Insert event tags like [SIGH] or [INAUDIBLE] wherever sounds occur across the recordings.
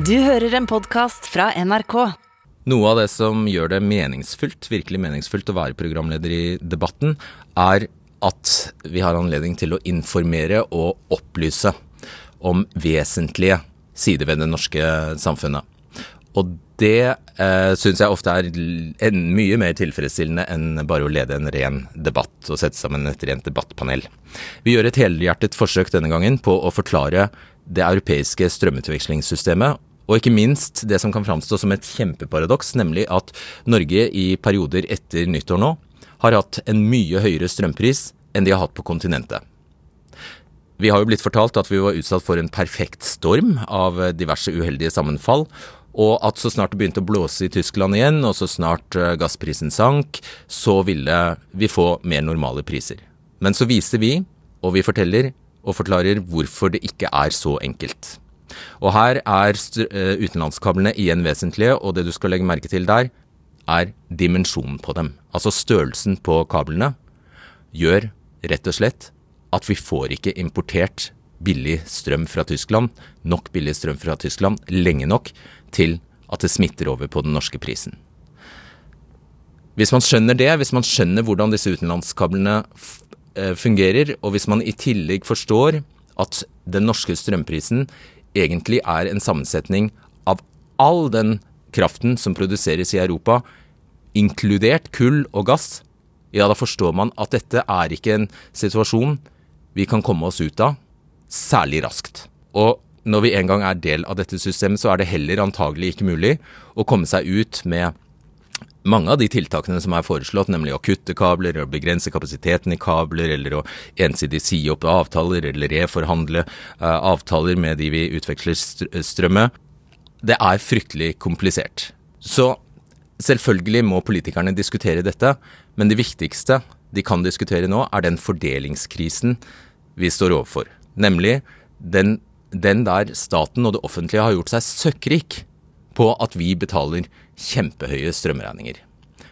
Du hører en podkast fra NRK. Noe av det som gjør det meningsfullt, virkelig meningsfullt å være programleder i debatten, er at vi har anledning til å informere og opplyse om vesentlige sider ved det norske samfunnet. Og det eh, syns jeg ofte er en, mye mer tilfredsstillende enn bare å lede en ren debatt og sette sammen et rent debattpanel. Vi gjør et helhjertet forsøk denne gangen på å forklare det europeiske strømutvekslingssystemet, og ikke minst det som kan framstå som et kjempeparadoks, nemlig at Norge i perioder etter nyttår nå har hatt en mye høyere strømpris enn de har hatt på kontinentet. Vi har jo blitt fortalt at vi var utsatt for en perfekt storm av diverse uheldige sammenfall, og at så snart det begynte å blåse i Tyskland igjen, og så snart eh, gassprisen sank, så ville vi få mer normale priser. Men så viser vi, og vi forteller og forklarer hvorfor det ikke er så enkelt. Og her er eh, utenlandskablene igjen vesentlige, og det du skal legge merke til der, er dimensjonen på dem. Altså størrelsen på kablene gjør rett og slett at vi får ikke importert billig strøm fra Tyskland, nok billig strøm fra Tyskland, lenge nok til at det smitter over på den norske prisen. Hvis man skjønner det, hvis man skjønner hvordan disse utenlandskablene eh, fungerer, og hvis man i tillegg forstår at den norske strømprisen egentlig er en sammensetning av all den kraften som produseres i Europa, inkludert kull og gass, ja, da forstår man at dette er ikke en situasjon vi kan komme oss ut av særlig raskt. Og når vi en gang er del av dette systemet, så er det heller antagelig ikke mulig å komme seg ut med mange av de tiltakene som er foreslått, nemlig å kutte kabler, å begrense kapasiteten i kabler, eller å ensidig si opp avtaler, eller reforhandle uh, avtaler med de vi utveksler strøm med, det er fryktelig komplisert. Så selvfølgelig må politikerne diskutere dette, men det viktigste de kan diskutere nå, er den fordelingskrisen vi står overfor. Nemlig den, den der staten og det offentlige har gjort seg søkkrik på at vi betaler kjempehøye strømregninger.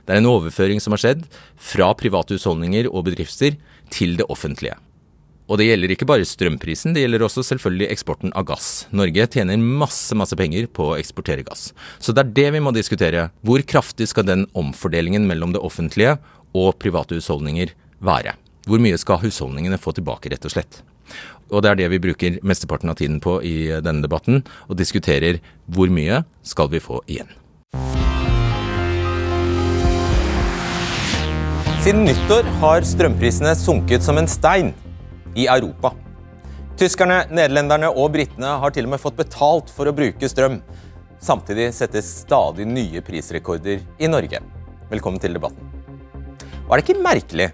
Det er en overføring som har skjedd fra private husholdninger og bedrifter til det offentlige. Og det gjelder ikke bare strømprisen, det gjelder også selvfølgelig eksporten av gass. Norge tjener masse, masse penger på å eksportere gass. Så det er det vi må diskutere. Hvor kraftig skal den omfordelingen mellom det offentlige og private husholdninger være? Hvor mye skal husholdningene få tilbake, rett og slett? Og det er det vi bruker mesteparten av tiden på i denne debatten, og diskuterer hvor mye skal vi få igjen. Siden nyttår har strømprisene sunket som en stein i Europa. Tyskerne, nederlenderne og britene har til og med fått betalt for å bruke strøm. Samtidig settes stadig nye prisrekorder i Norge. Velkommen til debatten. Og er det ikke merkelig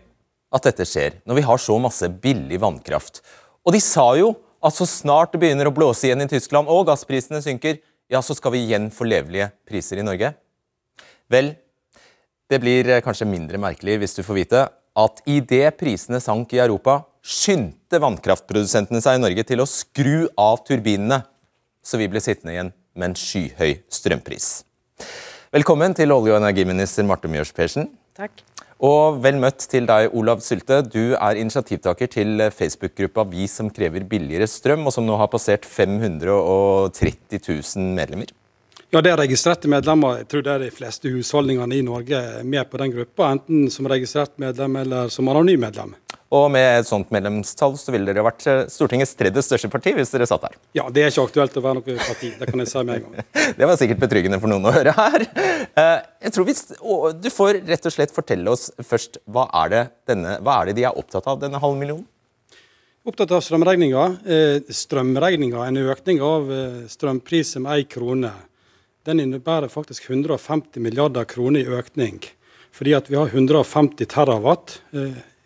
at dette skjer når vi har så masse billig vannkraft og de sa jo at så snart det begynner å blåse igjen i Tyskland og gassprisene synker, ja, så skal vi igjen få levelige priser i Norge. Vel, det blir eh, kanskje mindre merkelig hvis du får vite at idet prisene sank i Europa, skyndte vannkraftprodusentene seg i Norge til å skru av turbinene, så vi ble sittende igjen med en skyhøy strømpris. Velkommen til olje- og energiminister Marte Mjøs Persen. Takk. Og vel møtt til deg, Olav Sylte. Du er initiativtaker til Facebook-gruppa Vi som krever billigere strøm, og som nå har passert 530 000 medlemmer. Ja, Det er registrerte medlemmer. Jeg tror det er de fleste husholdningene i Norge med på den gruppa, enten som registrert medlem eller som anonym medlem. Og med et sånt medlemstall så ville dere vært eh, Stortingets tredje største parti hvis dere satt her. Ja, det er ikke aktuelt å være noe parti. Det kan jeg si med en gang. [LAUGHS] det var sikkert betryggende for noen å høre her. Eh, jeg tror hvis, Du får rett og slett fortelle oss først hva er det, denne, hva er det de er opptatt av, denne halve millionen? Opptatt av strømregninga. Eh, strømregninga, en økning av strømpriser med én krone, den innebærer faktisk 150 milliarder kroner i økning. Fordi at vi har 150 terawatt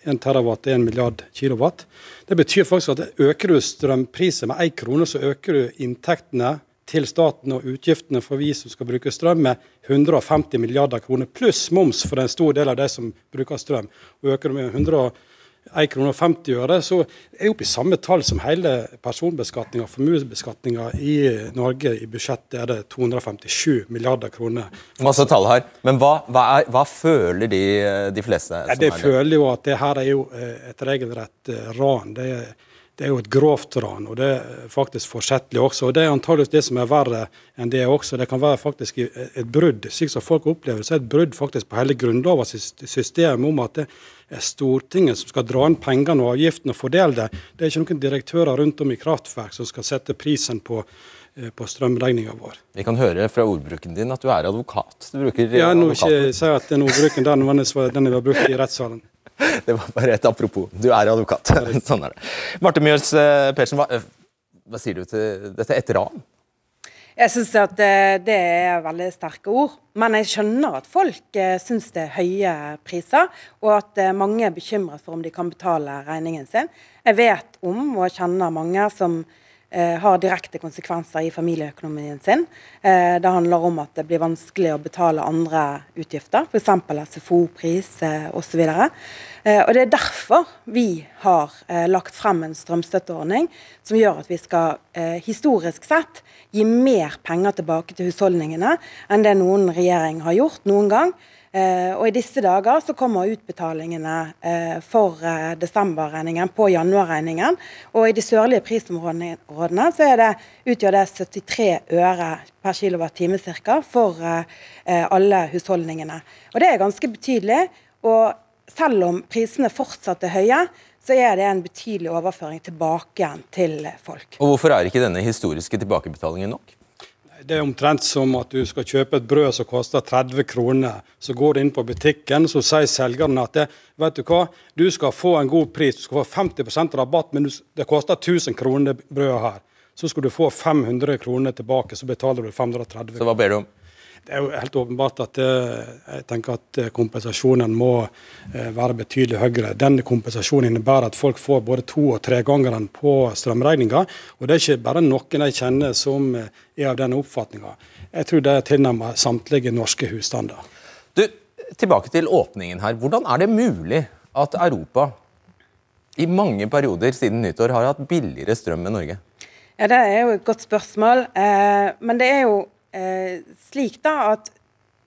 1 terawatt er 1 milliard kilowatt. Det betyr faktisk at øker du strømprisen med 1 krone, så øker du inntektene til staten og utgiftene for vi som skal bruke strøm med 150 milliarder kroner, pluss moms for en stor del av de som bruker strøm. Og øker du med 150 1 krone og 50 øre, så er vi oppe i samme tall som hele personbeskatninga og formuesbeskatninga i Norge. I budsjettet er det 257 milliarder kroner. Masse tall her. Men hva, hva, er, hva føler de, de fleste? Ja, det føler jo at det her er jo eh, et regelrett eh, ran. Det er, det er jo et grovt ran, og det er faktisk forsettlig også. og Det er antageligvis det som er verre enn det også. Det kan være faktisk et brudd, slik som folk opplever så er et brudd faktisk på hele Grunnlovens system om at det er Stortinget som skal dra inn pengene og avgiftene og fordele det. Det er ikke noen direktører rundt om i kraftverk som skal sette prisen på eh, på strømregninga vår. Vi kan høre fra ordbruken din at du er advokat. Du bruker ja, nå ikke si at den ordbruken den, den er brukt i rettssalen. [LAUGHS] Det var bare et apropos. Du er advokat. [LAUGHS] sånn er det. Marte Mjøls eh, Persen, hva, eh, hva, sier du til dette etter ran? Jeg syns at det, det, er veldig sterke ord. Men jeg skjønner at folk eh, syns det er høye priser, og at mange er bekymret for om de kan betale regningen sin. Jeg vet om og kjenner mange som Eh, har direkte konsekvenser i familieøkonomien sin. Eh, det handler om at det blir vanskelig å betale andre utgifter, f.eks. SFO-pris eh, osv. Og det er derfor vi har lagt frem en strømstøtteordning som gjør at vi skal historisk sett gi mer penger tilbake til husholdningene enn det noen regjering har gjort noen gang. Eh, og I disse dager så kommer utbetalingene eh, for eh, desemberregningen på januarregningen. Og i de sørlige prisområdene så det, utgjør det 73 øre per kilowattime ca. for alle husholdningene. Og Det er ganske betydelig. og selv om prisene fortsatt er høye, så er det en betydelig overføring tilbake igjen til folk. Og Hvorfor er ikke denne historiske tilbakebetalingen nok? Det er omtrent som at du skal kjøpe et brød som koster 30 kroner. Så går du inn på butikken, så sier selgeren at det, vet du hva, du skal få en god pris, du skal få 50% rabatt, men det koster 1000 kroner det brødet her. Så skal du få 500 kroner tilbake, så betaler du 530 kroner. Så hva ber du om? Det er jo helt åpenbart at eh, jeg tenker at eh, kompensasjonen må eh, være betydelig høyere. Den kompensasjonen innebærer at folk får både to- og tregangeren på strømregninga. Og det er ikke bare noen jeg kjenner som er av denne oppfatninga. Jeg tror det er tilnærmet samtlige norske husstander. Du, tilbake til åpningen her. Hvordan er det mulig at Europa i mange perioder siden nyttår har hatt billigere strøm enn Norge? Ja, Det er jo et godt spørsmål. men det er jo eh, slik da at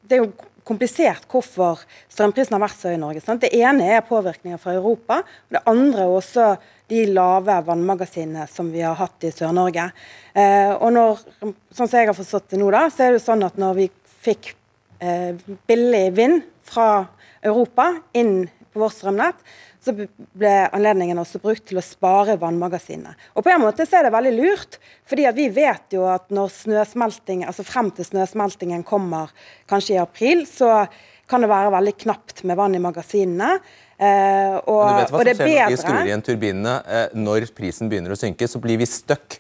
det er jo komplisert hvorfor strømprisen har vært så høy i Norge. Sant? Det ene er påvirkninger fra Europa, og det andre er også de lave vannmagasinene som vi har hatt i Sør-Norge. Eh, og når, sånn som jeg har forstått det nå, da, så er det sånn at når vi fikk eh, billig vind fra Europa inn på vårt strømnett, så ble anledningen også brukt til å spare vannmagasinene. Og på en måte så er det veldig lurt, fordi vi vet jo at når snøsmelting, altså frem til snøsmeltingen kommer kanskje i april, så kan det være veldig knapt med vann i magasinene. Eh, og, Men du vet hva som skjer når vi skrur igjen turbinene? Eh, når prisen begynner å synke, så blir vi stuck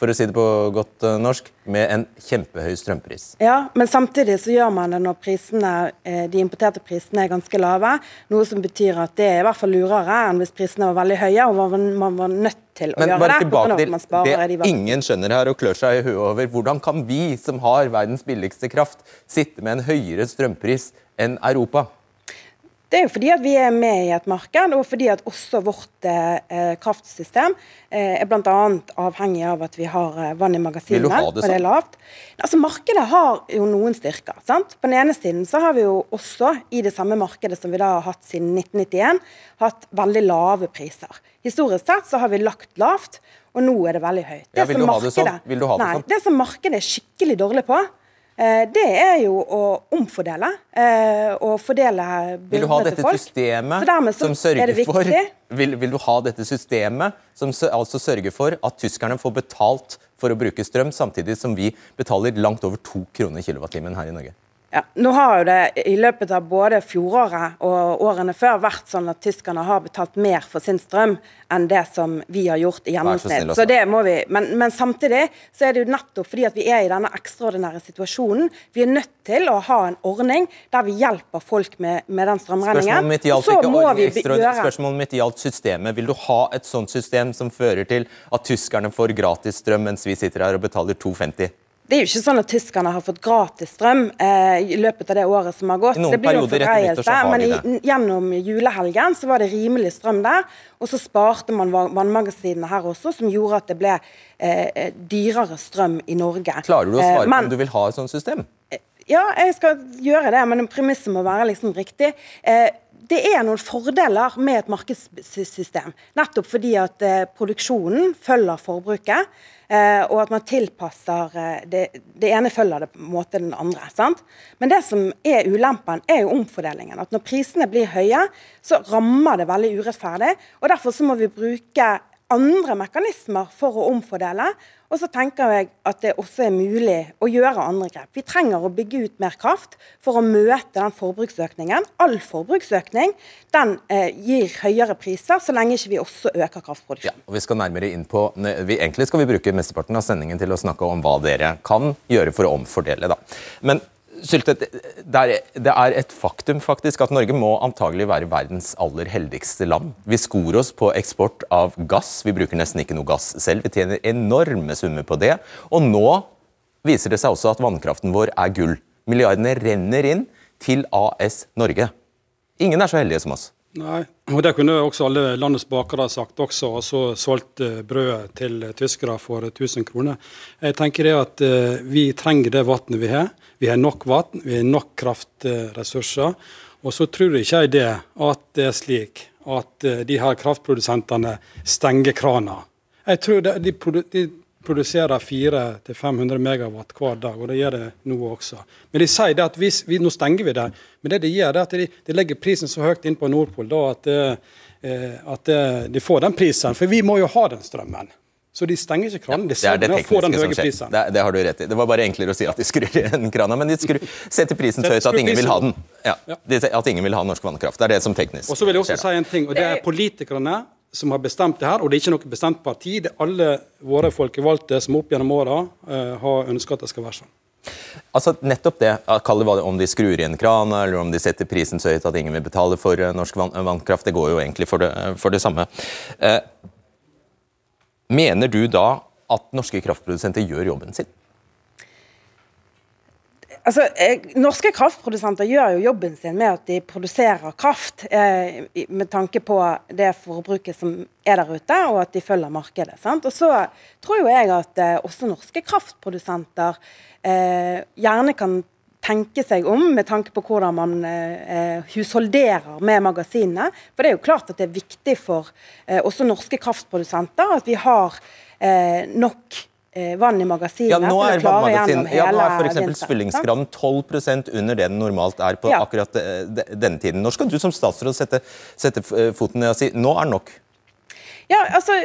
for å si det på godt uh, norsk, med en kjempehøy strømpris. Ja, men samtidig så gjør man det når prisene, eh, de importerte prisene er ganske lave. Noe som betyr at det er i hvert fall lurere enn hvis prisene var veldig høye og man, var nødt til å men gjøre det. Men bare til det ingen skjønner her og klør seg i huet over. Hvordan kan vi som har verdens billigste kraft, sitte med en høyere strømpris enn Europa? Det er jo fordi at vi er med i et marked, og fordi at også vårt eh, kraftsystem eh, er bl.a. avhengig av at vi har eh, vann i magasinene, og det er lavt. Altså, Markedet har jo noen styrker. sant? På den ene siden så har vi jo også, i det samme markedet som vi da har hatt siden 1991, hatt veldig lave priser. Historisk sett så har vi lagt lavt, og nå er det veldig høyt. Det ja, vil, du markedet, sånn? vil du ha det nei, sånn? Det som markedet er skikkelig dårlig på, det er jo å omfordele eh, og fordele byrdene til folk. Systemet som sørger for, vil, vil, du ha dette systemet som altså sørger for at tyskerne får betalt for å bruke strøm, samtidig som vi betaler langt over to kroner kilowattimen her i Norge? Ja, nå har jo det i løpet av både fjoråret og årene før vært sånn at tyskerne har betalt mer for sin strøm enn det som vi har gjort i gjennomsnitt. Så det må vi, men, men, samtidig så er det jo nettopp fordi at vi er i denne ekstraordinære situasjonen. Vi er nødt til å ha en ordning der vi hjelper folk med, med den strømregningen. Spørsmålet mitt gjaldt systemet. Vil du ha et sånt system som fører til at tyskerne får gratis strøm mens vi sitter her og betaler 2,50? Det er jo ikke sånn at tyskerne har fått gratis strøm eh, i løpet av det året som har gått. I det blir jo fordreielse, men i, gjennom julehelgen så var det rimelig strøm der. Og så sparte man vannmagasinene her også, som gjorde at det ble eh, eh dyrere strøm i Norge. Klarer du å svare eh, men, på om du vil ha et sånt system? Ja, jeg skal gjøre det, men premisset må være liksom riktig. Eh, det er noen fordeler med et markedssystem. Nettopp fordi at eh, produksjonen følger forbruket. Eh, og at man tilpasser eh, det, det, ene følger det på en måte den andre. Sant? Men det som er ulempen, er jo omfordelingen. At når prisene blir høye, så rammer det veldig urettferdig. og Derfor så må vi bruke andre mekanismer for å omfordele. Og så tenker jeg at det også er mulig å gjøre andre grep. Vi trenger å bygge ut mer kraft for å møte den forbruksøkningen. All forbruksøkning den eh, gir høyere priser, så lenge ikke vi også øker kraftproduksjonen. Ja, og vi skal nærmere inn på, vi, Egentlig skal vi bruke mesteparten av sendingen til å snakke om hva dere kan gjøre for å omfordele. da. Men Sylte, det er et faktum faktisk at Norge må antagelig være verdens aller heldigste land. Vi skor oss på eksport av gass. Vi bruker nesten ikke noe gass selv. Vi tjener enorme summer på det. Og nå viser det seg også at vannkraften vår er gull. Milliardene renner inn til AS Norge. Ingen er så heldige som oss. Nei, og Det kunne også alle landets bakere sagt også, og så solgt eh, brødet til tyskere for 1000 kroner. Jeg tenker det at uh, Vi trenger det vannet vi har. Vi har nok vann, vi har nok kraftressurser. Og så tror ikke jeg det at det er slik at uh, de her kraftprodusentene stenger krana. Jeg tror det, de, de produserer 400-500 megawatt hver dag, og det gjør det nå også. Men de sier det at hvis vi, nå stenger vi det, men det de gjør, er at de, de legger prisen så høyt inn på Nordpol da, at, eh, at eh, de får den prisen. For vi må jo ha den strømmen. Så de stenger ikke kranen. De ja, det er det tekniske som skjer. Det, det, har du rett i. Det var bare enklere å si at de skrur igjen krana, men de skrur, setter prisen så høyt at ingen vil ha den. Ja, At ingen vil ha norsk vannkraft. Det er det som teknisk skjer. Og så vil jeg også si en ting, og det er politikerne som har bestemt det her, og det er ikke noe bestemt parti. Det er alle våre folkevalgte som opp gjennom åra uh, har ønska at det skal være sånn. Altså nettopp det, Kall det om de skrur igjen krana, eller om de setter prisen så høyt at ingen vil betale for uh, norsk vann, vannkraft. Det går jo egentlig for det, for det samme. Uh, mener du da at norske kraftprodusenter gjør jobben sin? Altså, eh, norske kraftprodusenter gjør jo jobben sin med at de produserer kraft eh, med tanke på det forbruket som er der ute, og at de følger markedet. Sant? Og Så tror jo jeg at eh, også norske kraftprodusenter eh, gjerne kan tenke seg om med tanke på hvordan man eh, husholderer med magasinene. For det er jo klart at det er viktig for eh, også norske kraftprodusenter at vi har nok Eh, vann i magasinet. Ja, nå er vannmagasin, ja, nå er f.eks. fyllingsgraden 12% under det den normalt er på ja. akkurat eh, denne tiden. Når skal du som statsråd sette, sette eh, foten ned og si nå er nok? Ja, altså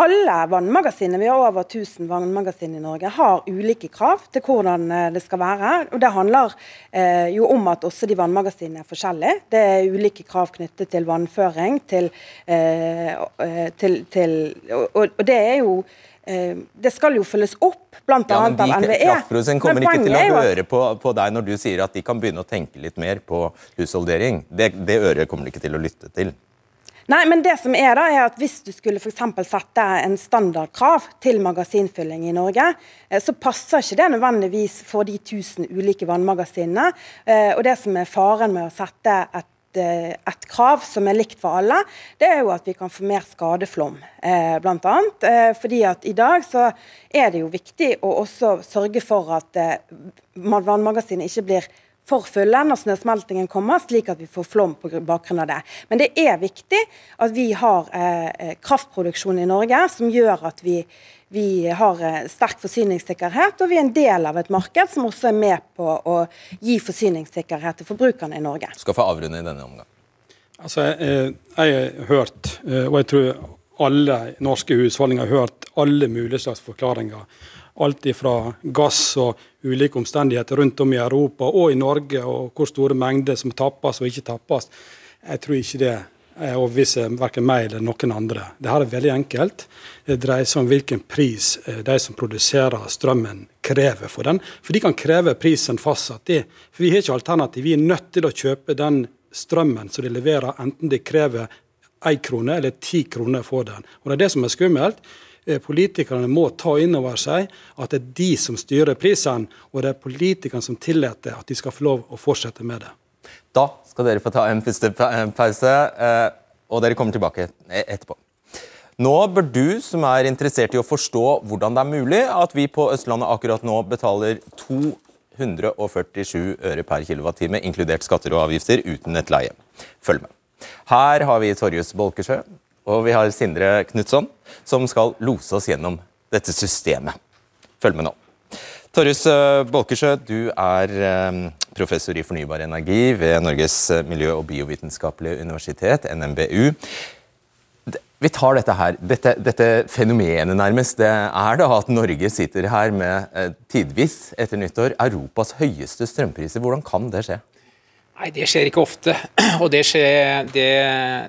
alle vannmagasiner, vi har over 1000 vannmagasin i Norge, har ulike krav til hvordan det skal være. og Det handler eh, jo om at også de vannmagasinene er forskjellige. Det er ulike krav knyttet til vannføring, til, eh, til, til og, og, det er jo Eh, det skal jo følges opp, bl.a. Ja, av NVE. Kraftprodusenten kommer ikke til å høre på, på, deg når du sier at de kan begynne å tenke litt mer på husholdering. Det, det øret kommer de ikke til å lytte til. Nei, men det som er da, er at Hvis du skulle for sette en standardkrav til magasinfylling i Norge, eh, så passer ikke det nødvendigvis for de 1000 ulike vannmagasinene. Eh, og Det som er faren med å sette et Eh, et krav som er likt for alle, det er jo at vi kan få mer skadeflom, eh, bl.a. Eh, fordi at i dag så er det jo viktig å også sørge for at vannmagasinene ikke blir for fulle når snøsmeltingen kommer, slik at vi får flom på bakgrunn av det. Men det er viktig at vi har eh, kraftproduksjon i Norge som gjør at vi vi har eh, sterk forsyningssikkerhet, og vi er en del av et marked som også er med på å gi forsyningssikkerhet til forbrukerne i Norge. Skal få avrunde i denne omgang. Altså, jeg, har hørt, eh, og jeg tror alle norske husholdninger har hørt alle mulige slags forklaringer. Alt fra gass og ulike omstendigheter rundt om i Europa og i Norge, og hvor store mengder som tappes og ikke tappes. Jeg tror ikke det Eh, overbevise verken meg eller noen andre. Dette er veldig enkelt. Det dreier seg om hvilken pris eh, de som produserer strømmen, krever for den. For de kan kreve prisen fastsatt. i. For vi har ikke alternativ. Vi er nødt til å kjøpe den strømmen som de leverer, enten de krever én krone eller ti kroner for den. Og Det er det som er skummelt. Eh, politikerne må ta inn over seg at det er de som styrer prisen, og det er politikerne som tillater at de skal få lov å fortsette med det. Da skal dere få ta en første pause, og dere kommer tilbake e- etterpå. Nå bør du som er interessert i å forstå hvordan det er mulig at vi på Østlandet akkurat nå betaler 247 øre per kWt, inkludert skatter og avgifter, uten et leie. Følg med. Her har vi Torjus Bolkesjø og vi har Sindre Knutson, som skal lose oss gjennom dette systemet. Følg med nå. Torjus eh, Bolkesjø, du er eh, professor i fornybar energi ved Norges miljø- og biovitenskapelige universitet, NMBU. Vi tar dette her, dette, dette, fenomenet nærmest. Det er da at Norge sitter her med eh, tidvis etter nyttår Europas høyeste strømpriser. Hvordan kan det skje? Nei, Det skjer ikke ofte. [CLEARS THROAT] Og det, skjer, det,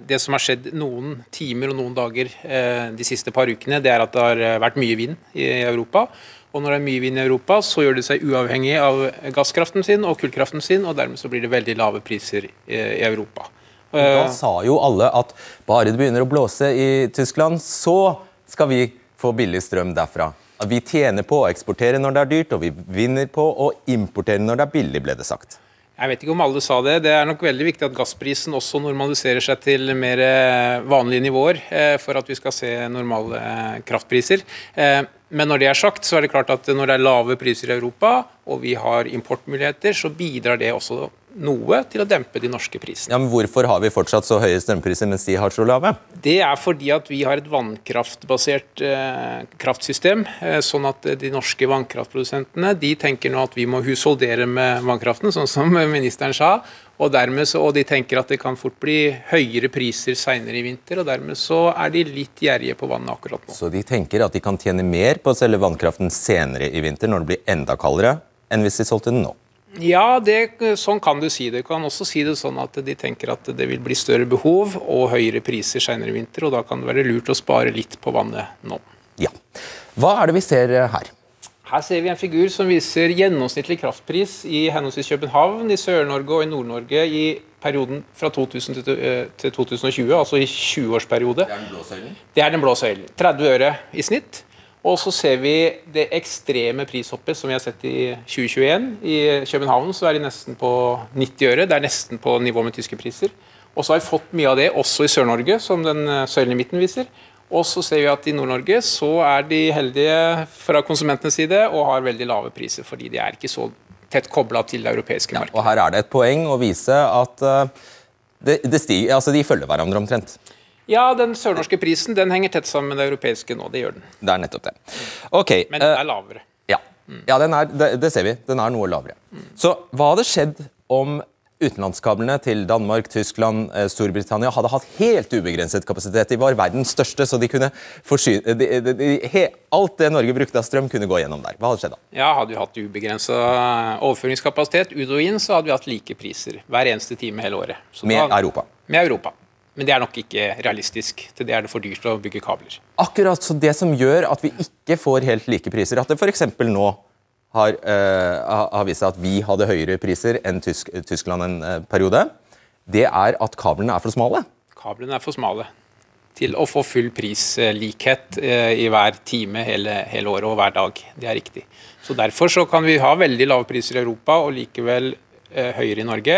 det, som har skjedd noen timer og noen dager eh, de siste par ukene, det er at det har vært mye vind i Europa. Og når det er mye vind i Europa, så gjør det seg uavhengig av gasskraften sin og kullkraften sin, og dermed så blir det veldig lave priser i Europa. Da eh, sa jo alle at bare det begynner å blåse i Tyskland, så skal vi få billig strøm derfra. Vi tjener på å eksportere når det er dyrt, og vi vinner på å importere når det er billig, ble det sagt. Jeg vet ikke om alle sa det. Det er nok veldig viktig at gassprisen også normaliserer seg til mer eh, vanlige nivåer eh, for at vi skal se normale kraftpriser. Men når det er sagt, så er det klart at når det er lave priser i Europa, og vi har importmuligheter, så bidrar det også noe til å dempe de norske prisene. Ja, men Hvorfor har vi fortsatt så høye strømpriser mens de har så lave? Det er fordi at vi har et vannkraftbasert eh, kraftsystem. Eh, sånn at de norske vannkraftprodusentene de tenker nå at vi må husholdere med vannkraften, sånn som ministeren sa. Og, dermed så, og de tenker at det kan fort bli høyere priser senere i vinter, og dermed så er de litt gjerrige på vannet akkurat nå. Så de tenker at de kan tjene mer på å selge vannkraften senere i vinter, når det blir enda kaldere, enn hvis de solgte den nå? Ja, det, sånn kan du si det. Du kan også si det sånn at de tenker at det vil bli større behov og høyere priser senere i vinter, og da kan det være lurt å spare litt på vannet nå. Ja. Hva er det vi ser her? Her ser vi en figur som viser gjennomsnittlig kraftpris i henholdsvis København, i Sør-Norge og i Nord-Norge i perioden fra 2000 til 2020, eh, altså i 20-årsperiode. Det er den blå søylen? Det er den blå søylen. 30 øre i snitt. Og så ser vi det ekstreme prishoppet som vi har sett i 2021. I København så er de nesten på 90 øre. Det er nesten på nivå med tyske priser. Og så har vi fått mye av det også i Sør-Norge, som den eh, søylen i midten viser. Og så ser vi at i Nord-Norge så er de heldige fra konsumentenes side og har veldig lave priser, fordi de er ikke så tett kobla til det europeiske markedet. Ja, og her er det et poeng å vise at uh, det, det stiger, altså de følger hverandre omtrent. Ja, den sørnorske prisen den henger tett sammen med det europeiske nå. Det gjør den. Det er nettopp det. Okay, Men den er eh, lavere. Ja, ja er, det, det, ser vi. Den er noe lavere. Så hva hadde skjedd om utenlandskablene til Danmark, Tyskland, eh, Storbritannia hadde hatt helt ubegrenset kapasitet? De var verdens største, så de kunne forsyne de, de, de, Alt det Norge brukte av strøm, kunne gå gjennom der. Hva hadde skjedd da? Ja, Hadde vi hatt ubegrensa overføringskapasitet, ut og inn, så hadde vi hatt like priser hver eneste time hele året. Så med da, Europa? Med Europa. Men det er nok ikke realistisk. Til det er det for dyrt å bygge kabler. Akkurat så Det som gjør at vi ikke får helt like priser, at det f.eks. nå har, uh, har, vist seg at vi hadde høyere priser enn Tysk, Tyskland en uh, periode, det er at kablene er for smale. Kablene er for smale til å få full prislikhet uh, i hver time hele, hele, året og hver dag. Det er riktig. Så Derfor så kan vi ha veldig lave priser i Europa og likevel høyere i Norge.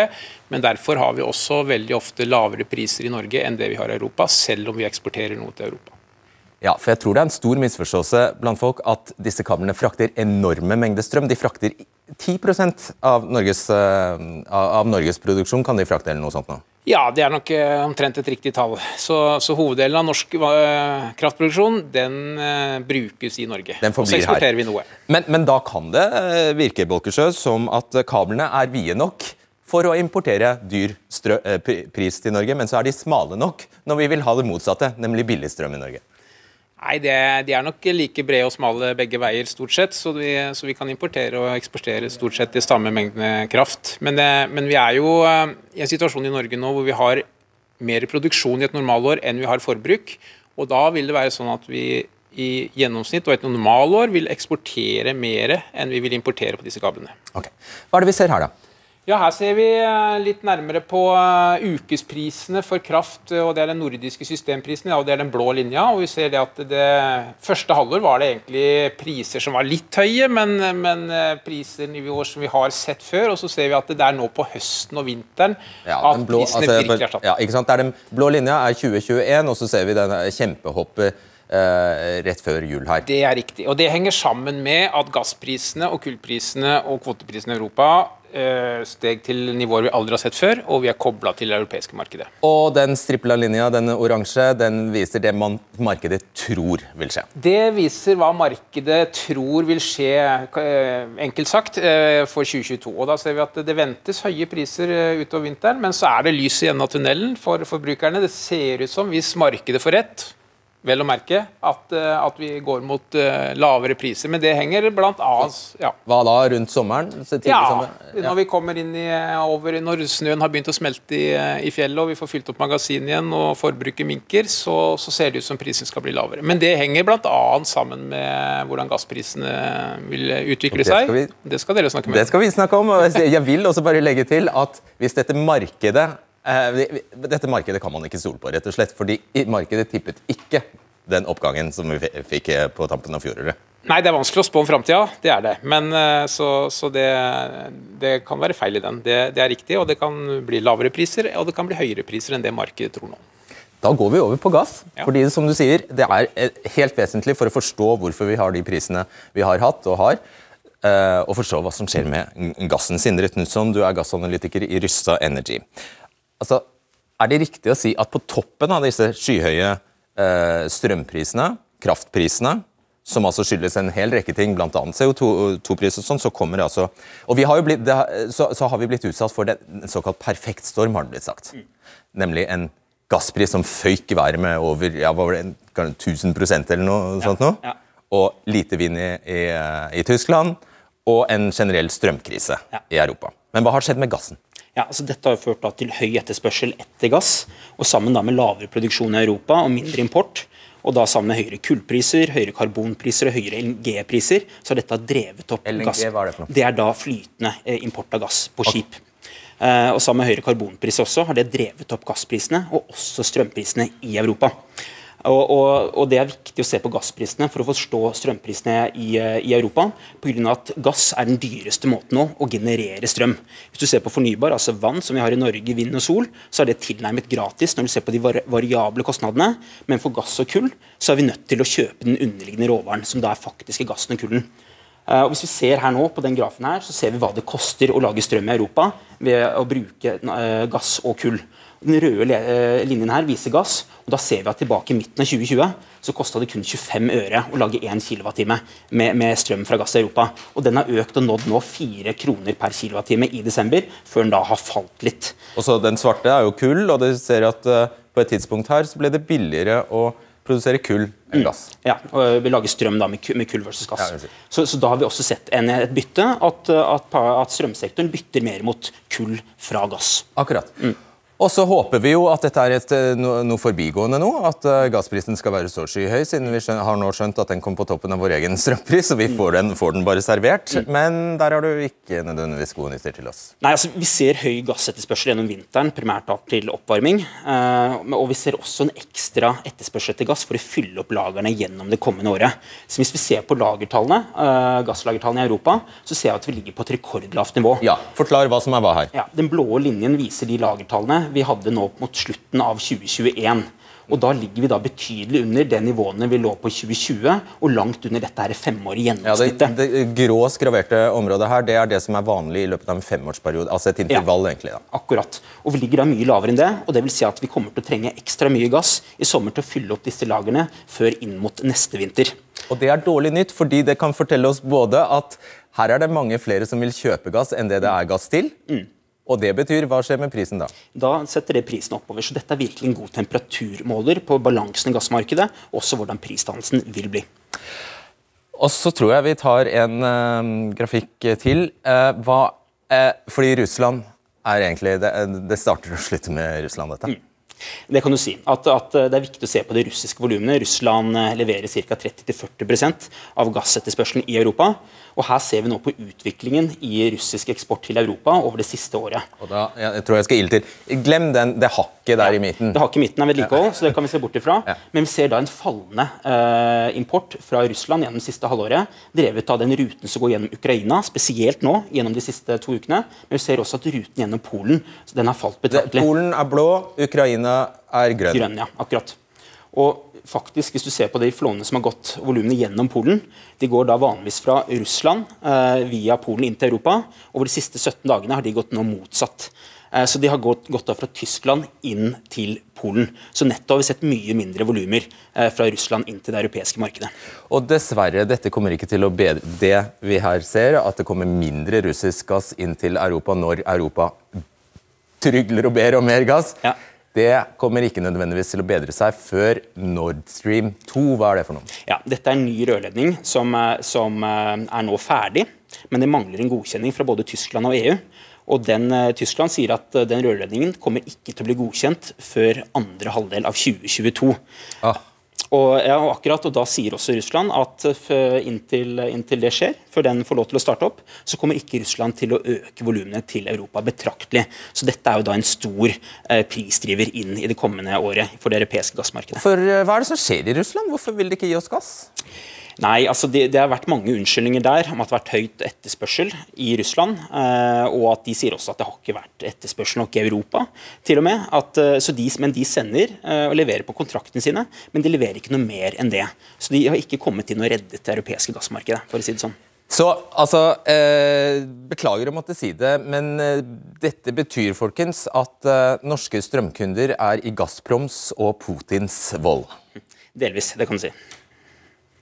Men derfor har vi også veldig ofte lavere priser i Norge enn det vi har i Europa, selv om vi eksporterer noe til Europa. Ja, for jeg tror det er en stor misforståelse blant folk at disse kablene frakter enorme mengder strøm. De frakter 10% av Norges, eh, av Norges produksjon, kan de frakte eller noe sånt nå? Ja, det er nok eh, omtrent et riktig tall. Så, så hoveddelen av norsk uh, kraftproduksjon den uh, brukes i Norge. Den forblir så eksporterer her. vi noe. Men, men da kan det virke Bolkesjø, som at kablene er vide nok for å importere dyr eh, pris til Norge, men så er de smale nok når vi vil ha det motsatte, nemlig billig strøm i Norge. Nei, det, De er nok like brede og smale begge veier, stort sett. Så vi, så vi kan importere og eksportere stort sett de samme mengdene kraft. Men, eh, men, vi er jo eh, i en situasjon i Norge nå hvor vi har mer produksjon i et normalår enn vi har forbruk. Og da vil det være sånn at vi i gjennomsnitt og et normalår vil eksportere mer enn vi vil importere på disse kablene. Okay. Hva er det vi ser her, da? Ja, Her ser vi eh, litt nærmere på eh, ukesprisene for kraft. og Det er den nordiske systemprisen og det er den blå linja. og vi ser det at det Første halvår var det egentlig priser som var litt høye, men, men eh, prisnivåer som vi har sett før. og Så ser vi at det er nå på høsten og vinteren ja, at blå, prisene altså, virkelig er satt. Ja, ikke sant? Det er den blå linja er 2021, og så ser vi den kjempehoppet eh, rett før jul her. Det er riktig. og Det henger sammen med at gassprisene og kullprisene og kvoteprisene i Europa eh, steg til nivåer vi aldri har sett før, og vi er kobla til det europeiske markedet. Og den stripla linja, den oransje, den viser det man, markedet tror vil skje. Det viser hva markedet tror vil skje, eh, enkelt sagt, eh, for 2022. Og Da ser vi at det ventes høye priser eh, utover vinteren, men så er det lys i enden av tunnelen for forbrukerne. Det ser ut som, hvis markedet får rett, vel å merke, at, eh, at vi går mot eh, lavere priser. Men det henger annet ja. Hva da, rundt sommeren? Så tidlig Ja, når vi kommer inn i, over, når snøen har begynt å smelte i, i fjellet og vi får fylt opp magasin igjen og forbruket minker, så, så ser det ut som prisen skal bli lavere. Men det henger bl.a. sammen med hvordan gassprisene vil utvikle det skal seg. vi- Det skal dere snakke med. Det skal vi snakke om. Jeg vil også bare legge til at hvis dette markedet eh, Dette markedet kan man ikke stole på, rett og slett. Fordi markedet tippet ikke den oppgangen som vi fikk eh, på tampen av fjoråret. Nei, det er vanskelig å spå om framtida, det er det. Men eh, så, så det, det kan være feil i den. Det, det er riktig, og det kan bli lavere priser, og det kan bli høyere priser enn det markedet tror nå. Da går vi over på gass. Ja. fordi som du sier, Det er eh, helt vesentlig for å forstå hvorfor vi har de prisene vi har hatt og har. eh, Og forstå hva som skjer med gassen. Sindre Knutson, du er gassanalytiker i Ryssa Energy. Altså, Er det riktig å si at på toppen av disse skyhøye eh, strømprisene, kraftprisene, som altså skyldes en hel rekke ting, bl.a. CO2-pris og sånn, så kommer det altså Og vi har jo blitt, har- så, så har vi blitt utsatt for det, en såkalt perfekt storm, har det blitt sagt. Nemlig en gasspris som føyk i været med over ja, hva var det, 1000 eller noe sånt noe. ja. Og lite vind i, i, i Tyskland. Og en generell strømkrise Ja. i Europa. Men hva har skjedd med gassen? Ja, altså Dette har jo ført til høy etterspørsel etter gass, og sammen da med lavere produksjon i Europa og mindre import, og da sammen med høyere kullpriser, høyere karbonpriser og høyere LNG-priser, så har dette drevet opp LNG, gass. hva er det for noe? Det er da flytende eh, import av gass på skip. Eh, og sammen med høyere karbonpriser også har det drevet opp gassprisene, og også strømprisene i Europa. Og, og, og Det er viktig å se på gassprisene for å forstå strømprisene i, i Europa. Pga. at gass er den dyreste måten nå å generere strøm. Hvis du ser på fornybar, altså vann, som vi har i Norge, vind og sol, så er det tilnærmet gratis når du ser på de variable kostnadene. Men for gass og kull så er vi nødt til å kjøpe den underliggende råvaren, som da er faktiske gassen og kullen. Eh, og hvis vi ser her nå på den grafen her, så ser vi hva det koster å lage strøm i Europa ved å bruke eh, gass og kull. Den røde eh, linjen her viser gass, og da ser vi at tilbake i midten av 2020 så kosta det kun 25 øre å lage 1 kWt med, med strøm fra gass i Europa. Og den har økt og nådd nå 4 kroner per kWt i desember, før den da har falt litt. Og så Den svarte er jo kull, og dere ser at eh, på et tidspunkt her så ble det billigere å produsere kull enn gass. Ja, og Vi lager strøm da med, med kull versus gass. Ja, si. så, så da har vi også sett en, et bytte, at, at, at strømsektoren bytter mer mot kull fra gass. Akkurat. Og så håper vi jo at dette er et, eh, no, noe forbigående nå, at eh, gassprisen skal være så skyhøy, siden vi skjøn, har nå skjønt at den kom på toppen av vår egen [LAUGHS] strømpris, og vi får den, får den bare servert. Men der har du ikke nødvendigvis gode nyheter til oss. Nei, altså Vi ser høy gassetterspørsel gjennom vinteren, primært da til oppvarming. Eh, og vi ser også en ekstra etterspørsel etter gass for å fylle opp lagrene gjennom det kommende året. Så Hvis vi ser på lagertallene, eh, gasslagertallene i Europa, så ser vi at vi ligger på et rekordlavt nivå. Ja, Forklar hva som er hva her. Ja, Den blå linjen viser de lagertallene vi hadde nå mot slutten av 2021. Og Da ligger vi da betydelig under det nivåene vi lå på i 2020, og langt under dette her femårige Ja, det, det grå skraverte området her, det er det som er vanlig i løpet av en femårsperiode. Altså et intervall, egentlig. da. Akkurat. Og vi ligger da mye lavere enn det. og det vil si at Vi kommer til å trenge ekstra mye gass i sommer til å fylle opp disse lagrene før inn mot neste vinter. Og det er dårlig nytt, fordi det kan fortelle oss både at her er det mange flere som vil kjøpe gass enn det det er gass til. Og det betyr hva skjer med prisen da? Da setter det prisen oppover. Så dette er virkelig en god temperaturmåler på balansen i gassmarkedet, også hvordan prisdannelsen vil bli. Og så tror jeg vi tar en uh, grafikk til. Uh, hva, uh, fordi Russland er egentlig det, det starter og slutter med Russland, dette. Det kan du si. At, at Det er viktig å se på de russiske volumene. Russland eh, leverer ca. 30-40% av gassetterspørselen i Europa. Og Her ser vi nå på utviklingen i russisk eksport til Europa over det siste året. Og da, jeg tror jeg skal ilde til. Glem den, det hakket der i midten. Det hakket i midten er vedlikehold, så det kan vi se bort ifra. Ja. Men vi ser da en fallende eh, import fra Russland gjennom det siste halvåret. Drevet av den ruten som går gjennom Ukraina, spesielt nå gjennom de siste to ukene. Men vi ser også at ruten gjennom Polen så den har falt betraktelig. Polen er blå, Ukraina er grønn. Grønn, ja, akkurat. Og faktisk, hvis du ser på de flåene som har gått volumene gjennom Polen, de går da vanligvis fra Russland eh, via Polen inn til Europa. Over de siste 17 dagene har de gått nå motsatt. Eh, så de har gått, gått da fra Tyskland inn til Polen. Så netto har vi sett mye mindre volumer eh, fra Russland inn til det europeiske markedet. Og dessverre, dette kommer ikke til å bedre det vi her ser, at det kommer mindre russisk gass inn til Europa når Europa trygler og ber om mer gass. Ja. Det kommer ikke nødvendigvis til å bedre seg før Nord Stream 2. Hva er det for noe? Ja, Dette er en ny rørledning som, eh, som eh, er nå ferdig, men det mangler en godkjenning fra både Tyskland og EU. Og den, eh, Tyskland sier at den rørledningen kommer ikke til å bli godkjent før andre halvdel av 2022. Ah. Og, ja, og akkurat, og Da sier også Russland at inntil, inntil det skjer, før den får lov til å starte opp, så kommer ikke Russland til å øke volumene til Europa betraktelig. Så dette er jo da en stor eh, prisdriver inn i det kommende året for det europeiske gassmarkedet. For eh, Hva er det som skjer i Russland? Hvorfor vil de ikke gi oss gass? Nei, altså det, det har vært mange unnskyldninger der om at det har vært høyt etterspørsel i Russland. Eh, og at de sier også at det har ikke vært etterspørsel nok i Europa. til og med. At, eh, så de, men de sender eh, og leverer på kontraktene sine, men de leverer ikke noe mer enn det. Så de har ikke kommet inn og reddet det europeiske gassmarkedet. for å si det sånn. Så altså eh, Beklager å måtte si det, men eh, dette betyr folkens, at eh, norske strømkunder er i Gazproms og Putins vold. Delvis, det kan du si.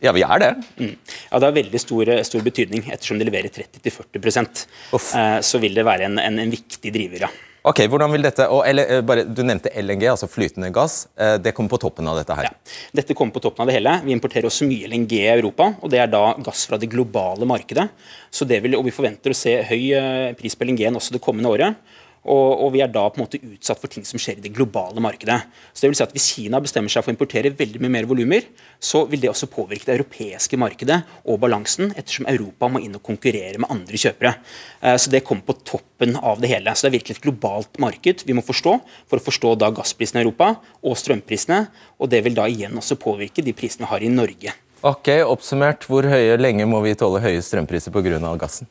Ja, vi er det. Mm. Ja, Det har veldig stor, stor betydning, ettersom de leverer 30-40 Uff. eh, Så vil det være en, en, en viktig driver, ja. Ok, hvordan vil dette, og, eller, eh, bare, Du nevnte LNG, altså flytende gass. Eh, det kommer på toppen av dette her. Ja. Dette kommer på toppen av det hele. Vi importerer også mye LNG i Europa, og det er da gass fra det globale markedet. Så det vil, og Vi forventer å se høy eh, pris på LNG-en også det kommende året. Og, og vi er da på en måte utsatt for ting som skjer i det globale markedet. Så det vil si at Hvis Kina bestemmer seg for å importere veldig mye mer volumer, så vil det også påvirke det europeiske markedet og balansen, ettersom Europa må inn og konkurrere med andre kjøpere. Eh, Så det kommer på toppen av det hele. Så det er virkelig et globalt marked vi må forstå for å forstå da gassprisene i Europa og strømprisene. Og det vil da igjen også påvirke de prisene vi har i Norge. Ok, Oppsummert, hvor høye lenge må vi tåle høye strømpriser pga. gassen?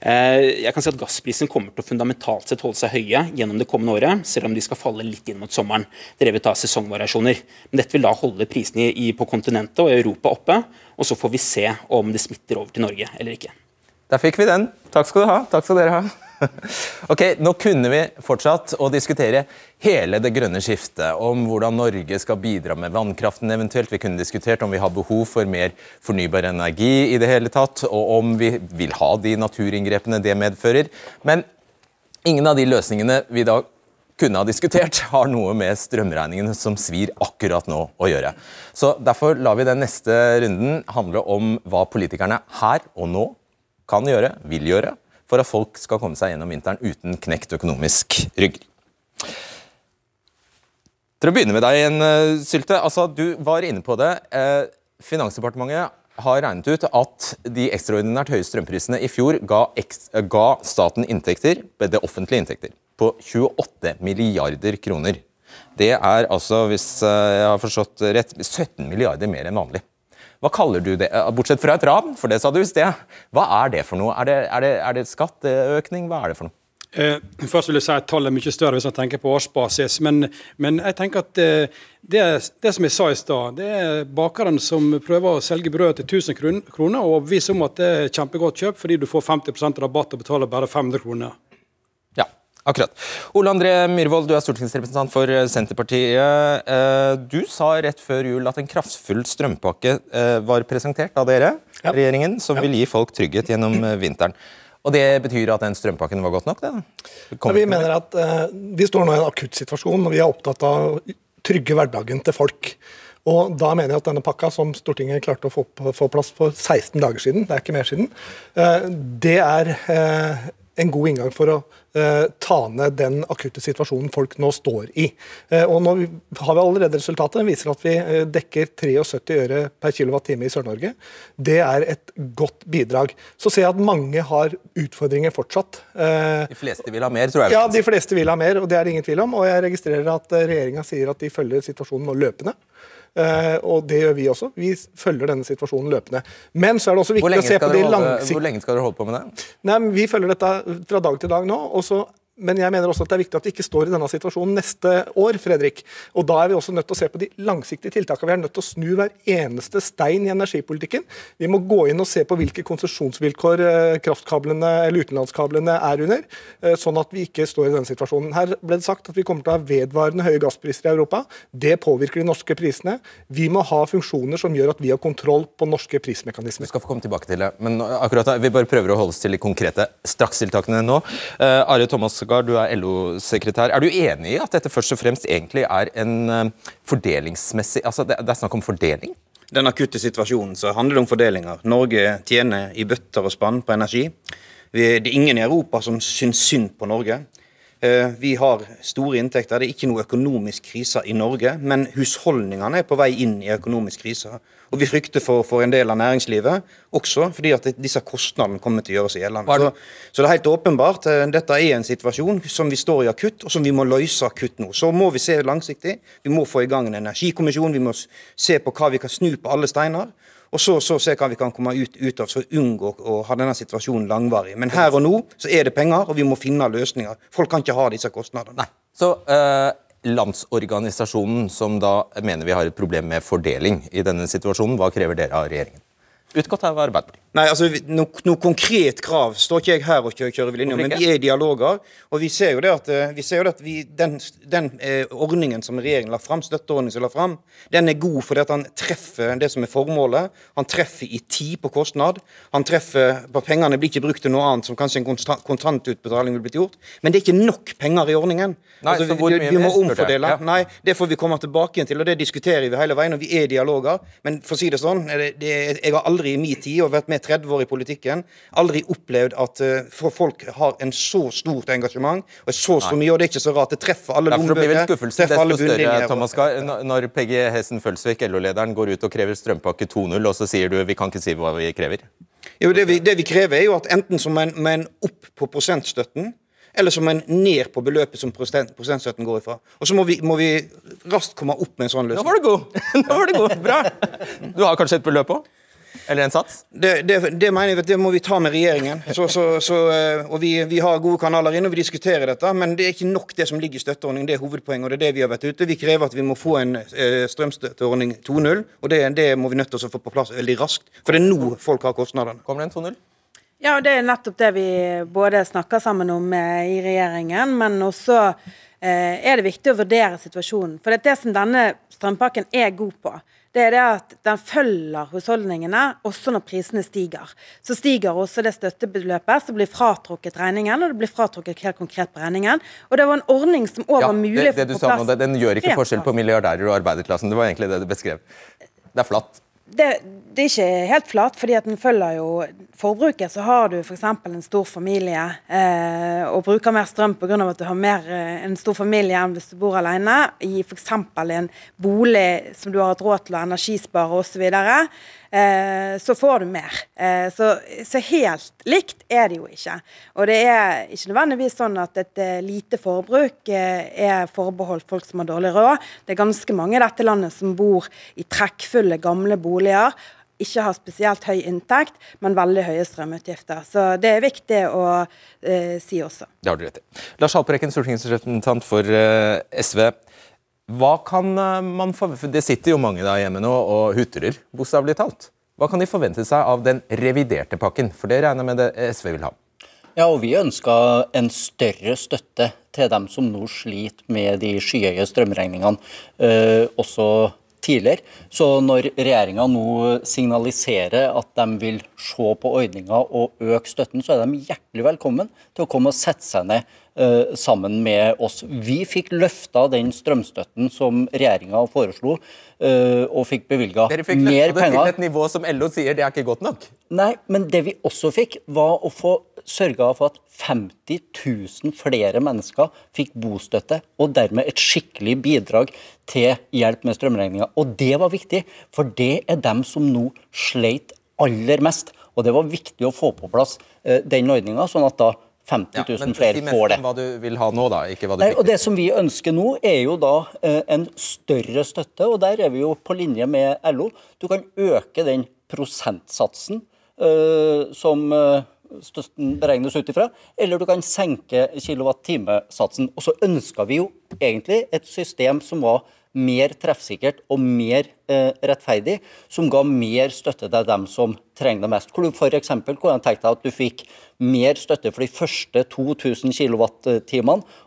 Eh, Jeg kan si at Gassprisen kommer til å fundamentalt sett holde seg høye gjennom det kommende året, selv om de skal falle litt inn mot sommeren, drevet av sesongvariasjoner. Men dette vil da holde prisene på kontinentet og Europa oppe, og så får vi se om det smitter over til Norge eller ikke. Der fikk vi den. Takk skal du ha. Takk skal dere ha. [LAUGHS] Ok, Nå kunne vi fortsatt å diskutere hele det grønne skiftet, om hvordan Norge skal bidra med vannkraften eventuelt. Vi kunne diskutert om vi har behov for mer fornybar energi i det hele tatt, og om vi vil ha de naturinngrepene det medfører. Men ingen av de løsningene vi da kunne ha diskutert, [LAUGHS] har noe med strømregningene som svir akkurat nå å gjøre. Så Derfor lar vi den neste runden handle om hva politikerne her og nå kan gjøre, vil gjøre, for at folk skal komme seg gjennom vinteren uten knekt økonomisk rygg. Til å begynne med deg igjen, eh, Sylte. Altså, du var inne på det. Eh, Finansdepartementet har regnet ut at de ekstraordinært høye strømprisene i fjor ga, eh, ga staten inntekter, det offentlige inntekter, på 28 milliarder kroner. Det er altså, hvis jeg har forstått rett, 17 milliarder mer enn vanlig. Hva kaller du det, Eh, bortsett fra et ran, for det sa du i sted. Hva er det for noe? Er det, er det, er det skatteøkning? Hva er det for noe? Eh, først vil jeg si at Tallet er mye større hvis man tenker på årsbasis. Men, men jeg tenker at eh, det, det som jeg sa i stad, det er bakeren som prøver å selge brød til 1000 kroner og overbevise om at det er kjempegodt kjøp fordi du får 50% rabatt og betaler bare 500 kroner. Ja, akkurat. Ole André Myhrvold, du er stortingsrepresentant for eh, Senterpartiet. Eh, Du sa rett før jul at en kraftfull strømpakke eh, var presentert av dere, regjeringen, som vil gi folk trygghet gjennom vinteren. Og det betyr at den strømpakken var godt nok? det? Det Ja, vi mener at eh, Vi står nå i en akutt situasjon, og vi er opptatt av å trygge hverdagen til folk. Og Da mener jeg at denne pakka, som Stortinget klarte å få på få plass for 16 dager siden, det er ikke mer siden, eh, det er eh, en god inngang for å eh, ta ned den akutte situasjonen folk nå står i. Eh, og Nå har vi allerede resultatet. Den viser at vi eh, dekker 73 øre per kWt i Sør-Norge. Det er et godt bidrag. Så ser jeg at mange har utfordringer fortsatt. Eh, De fleste vil ha mer, tror jeg. ja, de fleste vil ha mer, og det er det ingen tvil om. Og jeg registrerer at regjeringa sier at de følger situasjonen nå løpende. Eh, og det gjør vi også. Vi følger denne situasjonen løpende. Men så er det også viktig å se på de langsiktige hvor lenge skal dere holde på med det? Nei, Vi følger dette fra dag til dag nå, og så men jeg mener også at det er viktig at vi ikke står i denne situasjonen neste år. Fredrik. Og Da er vi også nødt til å se på de langsiktige tiltakene. Vi er nødt til å snu hver eneste stein i energipolitikken. Vi må gå inn og se på hvilke konsesjonsvilkår eh, kraftkablene eller utenlandskablene er under, eh, sånn at vi ikke står i denne situasjonen. Her ble det sagt at vi kommer til å ha vedvarende høye gasspriser i Europa. Det påvirker de norske prisene. Vi må ha funksjoner som gjør at vi har kontroll på norske prismekanismer. Vi skal få komme tilbake til det, men akkurat da, vi bare prøver å holde oss til de konkrete strakstiltakene nå. Uh, Are Thomas Gaard, du er LO-sekretær. Er du enig i at dette først og fremst egentlig er en uh, fordelingsmessig Altså det, er snakk om fordeling? Den akutte situasjonen så handler det om fordelinger. Norge tjener i bøtter og spann på energi. Det er ingen i Europa som syns synd på Norge. Eh, vi har store inntekter. Det er ikke noe økonomisk krise i Norge, men husholdningene er på vei inn i økonomisk krise. Og vi frykter for, for en del av næringslivet, også fordi at disse kostnadene kommer til å gjøre seg gjeldende. Så, så, det er helt åpenbart. Eh, dette er en situasjon som vi står i akutt, og som vi må løse akutt nå. Så må vi se langsiktig. Vi må få i gang en energikommisjon. Vi må se på hva vi kan snu på alle steiner. Og så, så se hva vi kan komme ut, ut av, så unngå å ha denne situasjonen langvarig. Men her og nå så er det penger, og vi må finne løsninger. Folk kan ikke ha disse kostnadene. Nei. Så uh, Landsorganisasjonen, som da mener vi har et problem med fordeling i denne situasjonen, hva krever dere av regjeringen? Utgått av Arbeiderpartiet. Nei, altså Noe no konkret krav står ikke jeg her og kjører, kjører linja, men vi er i dialoger. Og vi ser jo det at, eh, vi ser jo det at vi, den, den eh, ordningen som regjeringen la fram, støtteordningen som la fram, den er god fordi at han treffer det som er formålet. Han treffer i tid på kostnad. Han treffer på Pengene blir ikke brukt til noe annet som kanskje en kontantutbetaling ville blitt gjort. Men det er ikke nok penger i ordningen. Nei, altså, vi, vi, vi må omfordele. Ja. Nei, det får vi komme tilbake til, og det diskuterer vi hele veien. Og vi er i dialoger. Men for å si det sånn, det, det, jeg har aldri i min tid og vært med 30 år i politikken, aldri opplevd at uh, folk har en så stort engasjement og så så mye, og det er ikke så rart. Det treffer alle lommebøker. treffer alle bunnlinjer. Thomas Gahr, når- Peggy Hessen Følsvik, LO-lederen, går ut og krever strømpakke 2.0, og så sier du vi kan ikke si hva vi krever? Jo, det, vi, det vi krever, er jo at enten som en, en opp på prosentstøtten, eller som en ned på beløpet som prosentstøtten går ifra. Og så må vi, må vi raskt komme opp med en sånn Nå løsning. var du god! [LAUGHS] Nå var du god, Bra! Du har kanskje et beløp òg? Eller en sats? Det, det, det mener jeg at det må vi ta med regjeringen. Så, så, så, eh, og vi, vi har gode kanaler inne, og vi diskuterer dette. Men det er ikke nok det som ligger i støtteordningen. Det er hovedpoenget, og det er det vi har vært ute. Vi krever at vi må få en eh, strømstøtteordning 2.0, og det, det må vi nødt til å få på plass veldig raskt. For det er nå folk har kostnadene. Kommer det en 2.0? Ja, og det er nettopp det vi både snakker sammen om eh, i regjeringen, men også eh, er det viktig å vurdere situasjonen. For det, er det som denne strømpakken er god på, det er det at den følger husholdningene også når prisene stiger. Så stiger også det støttebeløpet, så blir fratrukket regningen, og det blir fratrukket helt konkret på regningen. Og det var en ordning som òg Ja, var mulig det, det sa på nå, plass. det- Den gjør ikke forskjell på milliardærer og arbeiderklassen. Det var egentlig det du beskrev. Det er flatt. Det, det er ikke helt flat, fordi at en følger jo forbruket. Så har du f.eks. en stor familie eh, og bruker mer strøm pga. at du har mer, eh, en stor familie enn hvis du bor alene, i f.eks. en bolig som du har hatt råd til å energispare osv., så får du mer. Eh, så, så helt likt er det jo ikke. Og det er ikke nødvendigvis sånn at et eh, lite forbruk eh, er forbeholdt folk som har dårlig råd. Det er ganske mange i dette landet som bor i trekkfulle, gamle boliger. Ikke har spesielt høy inntekt, men veldig høye strømutgifter. Så det er viktig å eh, si også. Det har du rett i. Lars Haltbrekken, stortingsrepresentant for eh, SV. Hva kan eh, man forvente Det sitter jo mange der hjemme nå og hutrer, bokstavelig talt. Hva kan de forvente seg av den reviderte pakken? For det regner jeg med det SV vil ha. Ja, og Vi ønsker en større støtte til dem som nå sliter med de skyhøye strømregningene, eh, også tidligere. Så når regjeringa nå signaliserer at de vil se på ordninga og øke støtten, så er de hjertelig velkommen til å komme og sette seg ned eh, sammen med oss. Vi fikk løfta den strømstøtten som regjeringa foreslo, eh, og fikk bevilga Dere fikk mer løfte det til penger. et nivå som LO sier det er ikke godt nok. Nei, men det vi også fikk, var å få sørga for at 50 000 flere mennesker fikk bostøtte, og dermed et skikkelig bidrag til hjelp med strømregninga. Og det var viktig, for det er dem som nå sleit aller mest. Og det var viktig å få på plass eh, den ordninga, sånn at da 50 000 men flere får det. hva du vil ha nå, da. Ikke hva du Nei, og. Det som vi ønsker nå, er jo da eh, en større støtte, og der er vi jo på linje med LO. Du kan øke den prosentsatsen eh, som støtten beregnes ut ifra, eller du kan senke kilowattimesatsen. Og så ønska vi jo egentlig et system som var mer treffsikkert og mer eh, rettferdig, som ga mer støtte til dem som trenger det mest. Hvor du f.eks. kunne tenkt deg at du fikk mer støtte for de første 2000 kWt,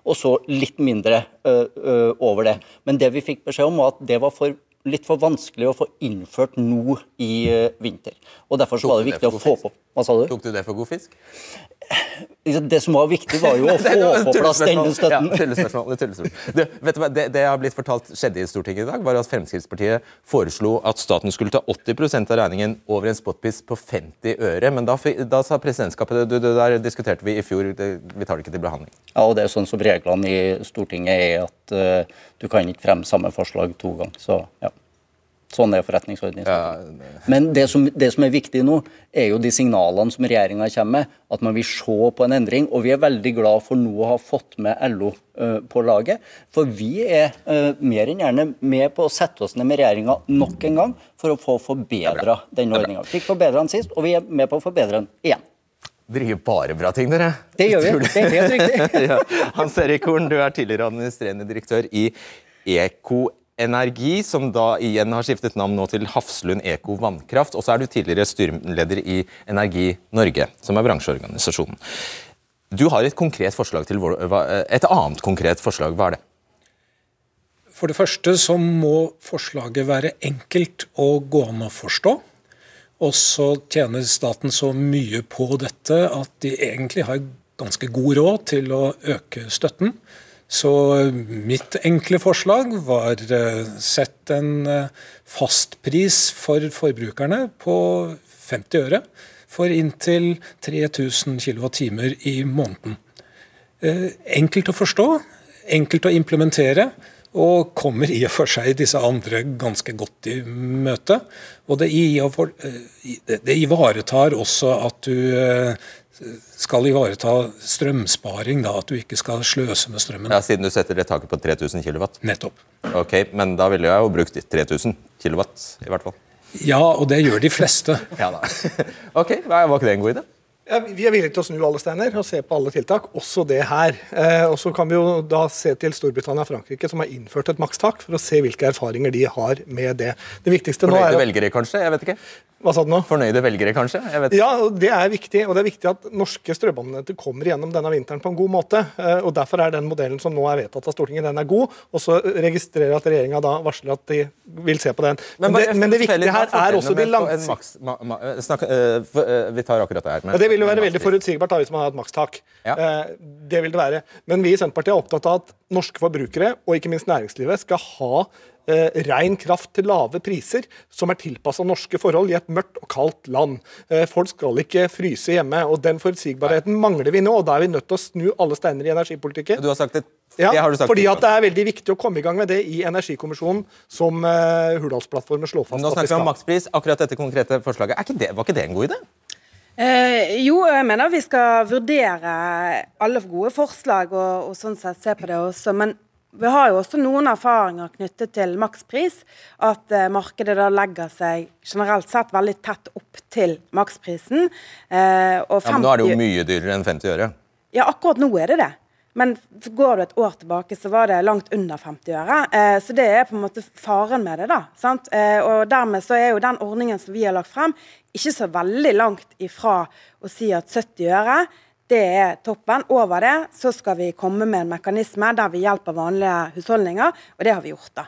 og så litt mindre ø, ø, over det. Men det vi fikk beskjed om, var at det var for litt for vanskelig å få innført nå i uh, vinter. Og Derfor så var det viktig å få på Hva sa du? Tok du det for god fisk? Det som var viktig, var jo å [LAUGHS] få på plass denne støtten. Ja, tullespørsmål. Det, vet du hva, det, det jeg har blitt fortalt skjedde i Stortinget i dag, var at Fremskrittspartiet foreslo at staten skulle ta 80% av regningen over en spotpris på 50 øre. Men da, da sa presidentskapet det, det der diskuterte vi i fjor, det, vi tar det ikke til behandling. Ja, og det er sånn som reglene i Stortinget er at uh, du kan ikke fremme samme forslag to ganger. Så ja. Sånn er forretningsordenen. Ja, Men det som, det som, er viktig nå, er jo de signalene som regjeringa kommer med, at man vil se på en endring. Og vi er veldig glad for nå å ha fått med LO uh, på laget. For vi er uh, mer enn gjerne med på å sette oss ned med regjeringa nok en gang for å få forbedra denne ordninga. Fikk forbedra den sist, og vi er med på å forbedre den igjen. Driver bare bra ting, dere. Det gjør vi. Det er helt riktig. [LAUGHS] ja. Hans Erik Horn, du er tidligere administrerende direktør i EKO Energi, som da igjen har skiftet navn nå til Hafslund Eko Vannkraft. Og så er du tidligere styreleder i Energi Norge, som er bransjeorganisasjonen. Du har et konkret forslag til et annet konkret forslag. Hva er det? For det første så må forslaget være enkelt å gå an å forstå. Og så tjener staten så mye på dette at de egentlig har ganske god råd til å øke støtten. Så mitt enkle forslag var uh, sett en uh, fastpris for forbrukerne på 50 øre for inntil 3000 kWt i måneden. Uh, enkelt å forstå, enkelt å implementere, og kommer i og for seg disse andre ganske godt i møte. Og det ivaretar også at du skal ivareta strømsparing, da, at du ikke skal sløse med strømmen. Ja, Siden du setter det taket på 3000 kW? Nettopp. Ok, Men da ville jeg jo brukt 3000 kW, i hvert fall. Ja, og det gjør de fleste. [LAUGHS] ja da. [LAUGHS] ok, Var ikke det en god idé? Ja, vi er villige til å snu alle steiner og se på alle tiltak, også det her. Eh, og Så kan vi jo da se til Storbritannia og Frankrike, som har innført et makstak, for å se hvilke erfaringer de har med det. Det viktigste Fornøyde nå er Fornøyde velgere, kanskje? Jeg vet ikke. Hva sa du nå? Fornøyde velgere, kanskje? Ja, det er viktig. Og det er viktig at norske strømabonnenter kommer gjennom denne vinteren på en god måte. Eh, og Derfor er den modellen som nå er vedtatt av Stortinget, den er god. Og så registrerer jeg at regjeringa da varsler at de vil se på den. Men, men, det, men det, viktige her er også de langsiktige uh, Vi tar akkurat det her. Men, det vil jo være veldig forutsigbart da, hvis man har et makstak. Ja. Det vil det være. Men vi i Senterpartiet er opptatt av at norske forbrukere, og ikke minst næringslivet, skal ha eh, ren kraft til lave priser, som er tilpassa norske forhold i et mørkt og kaldt land. Eh, folk skal ikke fryse hjemme. og Den forutsigbarheten mangler vi nå. og Da er vi nødt til å snu alle steiner i energipolitikken. Du har sagt det. Ja, fordi at det er veldig viktig å komme i gang med det i Energikommisjonen, som eh, Hurdalsplattformen slår fast. Nå snakker vi om makspris. Akkurat dette konkrete forslaget, ikke det, var ikke det en god idé? Eh, jo, jeg mener vi skal vurdere alle gode forslag og, og sånn sett se på det også. Men vi har jo også noen erfaringer knyttet til makspris. At eh, markedet da legger seg generelt sett veldig tett opp til maksprisen. Eh, ja, men nå er det jo mye dyrere enn 50 øre. Ja, akkurat nå er det det. Men går du et år tilbake, så var det langt under 50 øre. Eh, så det er på en måte faren med det. da, sant? Eh, og Dermed så er jo den ordningen som vi har lagt frem, ikke så veldig langt ifra å si at 70 øre det er toppen. Over det så skal vi komme med en mekanisme der vi hjelper vanlige husholdninger, og det har vi gjort. da.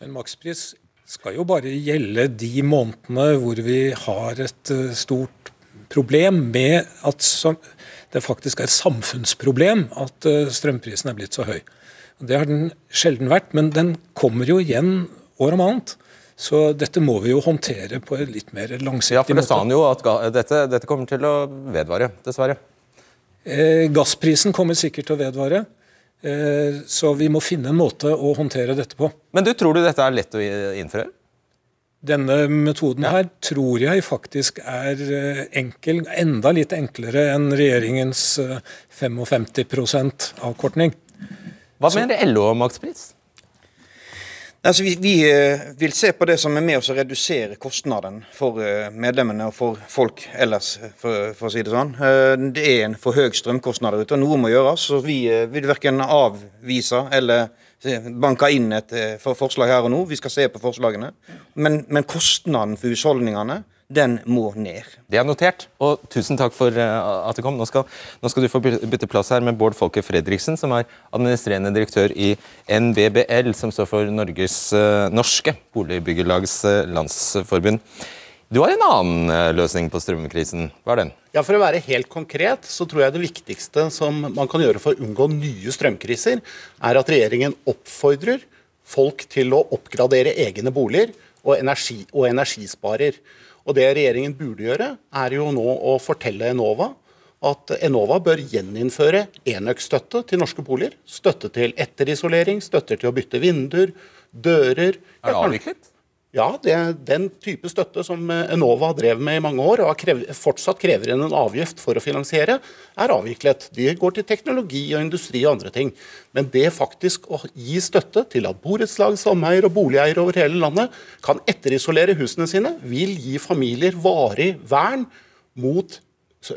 Men makspris skal jo bare gjelde de månedene hvor vi har et eh, stort problem med at det faktisk er et samfunnsproblem at eh, strømprisen er blitt så høy. Det har den sjelden vært, men den kommer jo igjen år om annet. Så dette må vi jo håndtere på en litt mer langsiktig måte. Ja, for det sa han jo at dette, dette kommer til å vedvare, dessverre. Eh, gassprisen kommer sikkert til å vedvare. Eh, så vi må finne en måte å håndtere dette på. Men du tror du dette er lett å innføre? Denne metoden her tror jeg faktisk er eh, enkel, enda litt enklere enn regjeringens 55% avkortning. Hva mener LO om makspris? Altså, vi, vi eh, vil se på det som er med oss å redusere kostnaden for eh, medlemmene og for folk ellers, for, for, å si det sånn. Eh, det er en for høy strømkostnad der ute, og noe må gjøres. så Vi vil verken avvise eller banke inn et forslag her og nå. Vi skal se på forslagene. Men, men kostnaden for husholdningene den må ned. Det er notert, og tusen takk for eh, at du kom. Nå skal, nå skal du få bytte plass her med Bård Folke Fredriksen, som er administrerende direktør i NBBL, som står for Norges uh, norske boligbyggelagets uh, landsforbund. Du har en annen løsning på strømkrisen. Hva er den? Ja, For å være helt konkret, så tror jeg det viktigste som man kan gjøre for å unngå nye strømkriser, er at regjeringen oppfordrer folk til å oppgradere egne boliger og, energi, og energisparer. Og Det regjeringen burde gjøre, er jo nå å fortelle Enova at Enova bør gjeninnføre enøkstøtte til norske boliger. Støtte til etterisolering, støtte til å bytte vinduer, dører. Er det avviklet? Ja, det den type støtte som Enova drev med i mange år, og krev, fortsatt krever inn en avgift for å finansiere, er avviklet. De går til teknologi og industri og andre ting. Men det faktisk å gi støtte til at borettslag, sameier og boligeiere over hele landet kan etterisolere husene sine, vil gi familier varig vern mot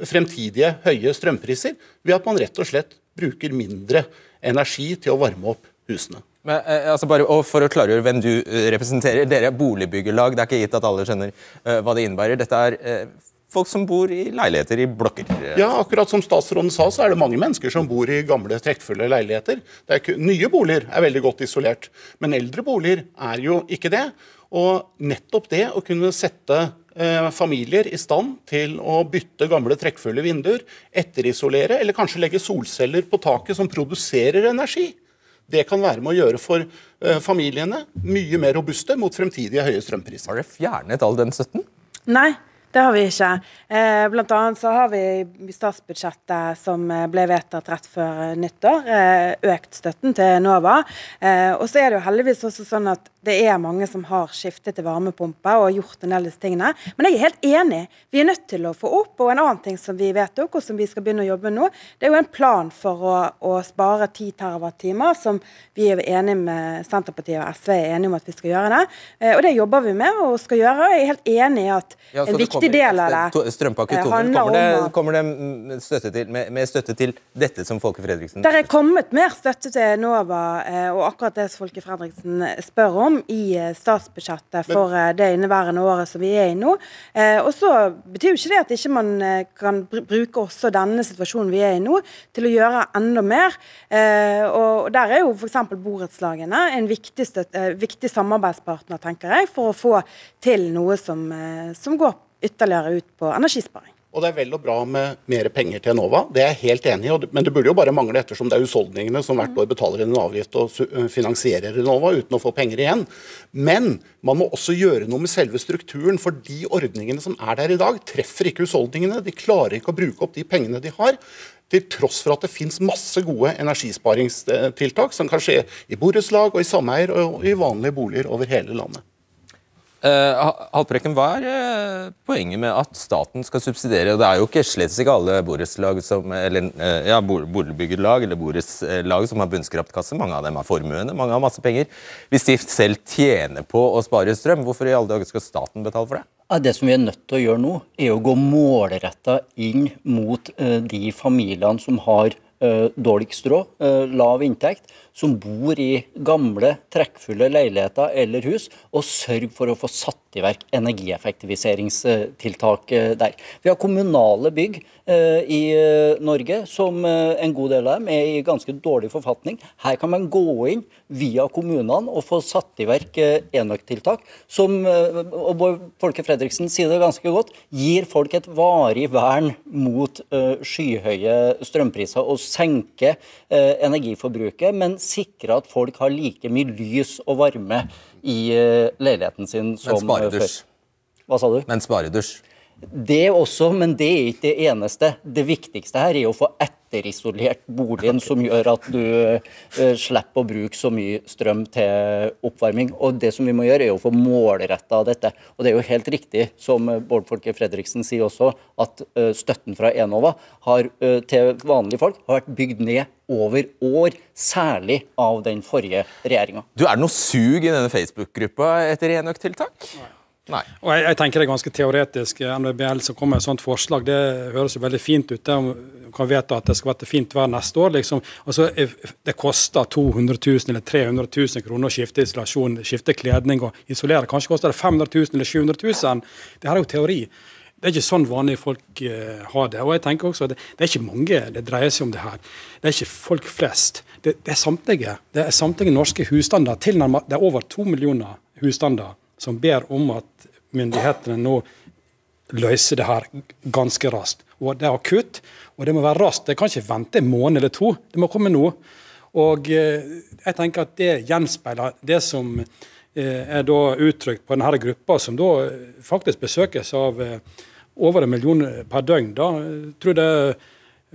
fremtidige høye strømpriser, ved at man rett og slett bruker mindre energi til å varme opp husene. Men, eh, altså bare, og For å klargjøre hvem du eh, representerer. Dere er boligbyggelag. Det er ikke gitt at alle skjønner uh, hva det innebærer. Dette er uh, folk som bor i leiligheter i blokker. Ja, akkurat som statsråden sa, så er det mange mennesker som bor i gamle, trekkfulle leiligheter. Ikke, nye boliger er veldig godt isolert, men eldre boliger er jo ikke det. Og nettopp det å kunne sette eh, familier i stand til å bytte gamle, trekkfulle vinduer, etterisolere eller kanskje legge solceller på taket som produserer energi, det kan være med å gjøre for uh, familiene mye mer robuste mot fremtidige høye strømpriser. Har dere fjernet all den støtten? Nei, det har vi ikke. Eh, blant annet så har vi i statsbudsjettet som eh, ble vedtatt rett før nyttår, økt støtten til Enova. Og så er det jo heldigvis også sånn at det er mange som har skiftet til varmepumpe og gjort en del av disse tingene. Men jeg er helt enig. Vi er nødt til å få opp. Og en annen ting som vi vedtok, og som vi skal begynne å jobbe med nå, det er jo en plan for å, å spare 10 TWh, som vi er enige med Senterpartiet og SV er enige om at vi skal gjøre det. Eh, og det jobber vi med og skal gjøre. Jeg er helt enig i at ja, en viktig del av det Strømpakke 2, kommer, det, kommer det støtte til, med, med, støtte til dette som Folke Fredriksen Det er kommet mer støtte til Enova eh, og akkurat det som Folke Fredriksen spør om i eh, statsbudsjettet for eh, det inneværende året som vi er i nå. Eh, og så betyr jo ikke det at ikke man kan bruke også denne situasjonen vi er i nå, til å gjøre enda mer. Og der er jo f.eks. borettslagene en viktig, støtte, viktig, samarbeidspartner, tenker jeg, for å få til noe som, som går ytterligere ut på energisparing. Og det er vel og bra med mer penger til Enova, det er jeg helt enig i. Men det burde jo bare mangle ettersom det er husholdningene som hvert år betaler en avgift og finansierer Enova uten å få penger igjen. Men man må også gjøre noe med selve strukturen, for de ordningene som er der i dag, treffer ikke husholdningene. De klarer ikke å bruke opp de pengene de har. Til tross for at det finnes masse gode energisparingstiltak som kan skje i borettslag og i sameier og i vanlige boliger over hele landet. Uh, Haltbrekken, Hva er uh, poenget med at staten skal subsidiere? Det er jo ikke slett ikke alle borettslag eller uh, ja, borettslag som har bunnskraptkasse. Mange av dem har formuende, mange har masse penger. Hvis de selv tjener på å spare strøm, hvorfor i alle dager skal staten betale for det? Det som vi er nødt til å gjøre nå, er å gå målretta inn mot de familiene som har dårligst råd, lav inntekt som bor i gamle, trekkfulle leiligheter eller hus, og sørge for å få satt i verk energieffektiviseringstiltak eh, der. Vi har kommunale bygg eh, i eh, Norge som en god del av dem er i ganske dårlig forfatning. Her kan man gå inn via kommunene og få satt i verk enøktiltak som, og Folke Fredriksen sier det ganske godt, gir folk et varig vern mot skyhøye strømpriser og senke energiforbruket. men sikre at folk har like mye lys og varme i eh, leiligheten sin som Men sparedusj. Hva sa du? Men sparedusj. Det også, men det er ikke det eneste. Det viktigste her er å få etterisolert boligen, som gjør at du uh, slipper å bruke så mye strøm til oppvarming. Og det som vi må gjøre, er å få målretta dette. Og det er jo helt riktig, som Bård Folke Fredriksen sier også, at uh, støtten fra Enova har, uh, til vanlige folk har vært bygd ned over år, særlig av den forrige regjeringa. Du, Er det noe sug i denne Facebook-gruppa etter enøktiltak? Nei. Og jeg, jeg, tenker det er ganske teoretisk. NVBL som kommer med et sånt forslag, det høres jo veldig fint ut. Det kan vedta at det skal være fint vær neste år. Liksom. Altså, det koster 200 000 eller 300 000 kroner å skifte isolasjon, skifte kledning og isolere. Kanskje koster det 500 000 eller 700 000. Det her er jo teori. Det er ikke sånn vanlige folk uh, har det. Og jeg tenker også at det, det, er ikke mange det dreier seg om det her. Det er ikke folk flest. Det, det er samtlige. Det er samtlige norske husstander. Det er over to millioner husstander som ber om at myndighetene nå løser det her ganske raskt. Og Det er akutt, og det må være raskt. Det kan ikke vente en måned eller to. Det må komme nå. Og eh, jeg tenker at det gjenspeiler det som eh, er da uttrykt på denne gruppa, som da faktisk besøkes av eh, over en million per døgn. Da. Jeg tror det er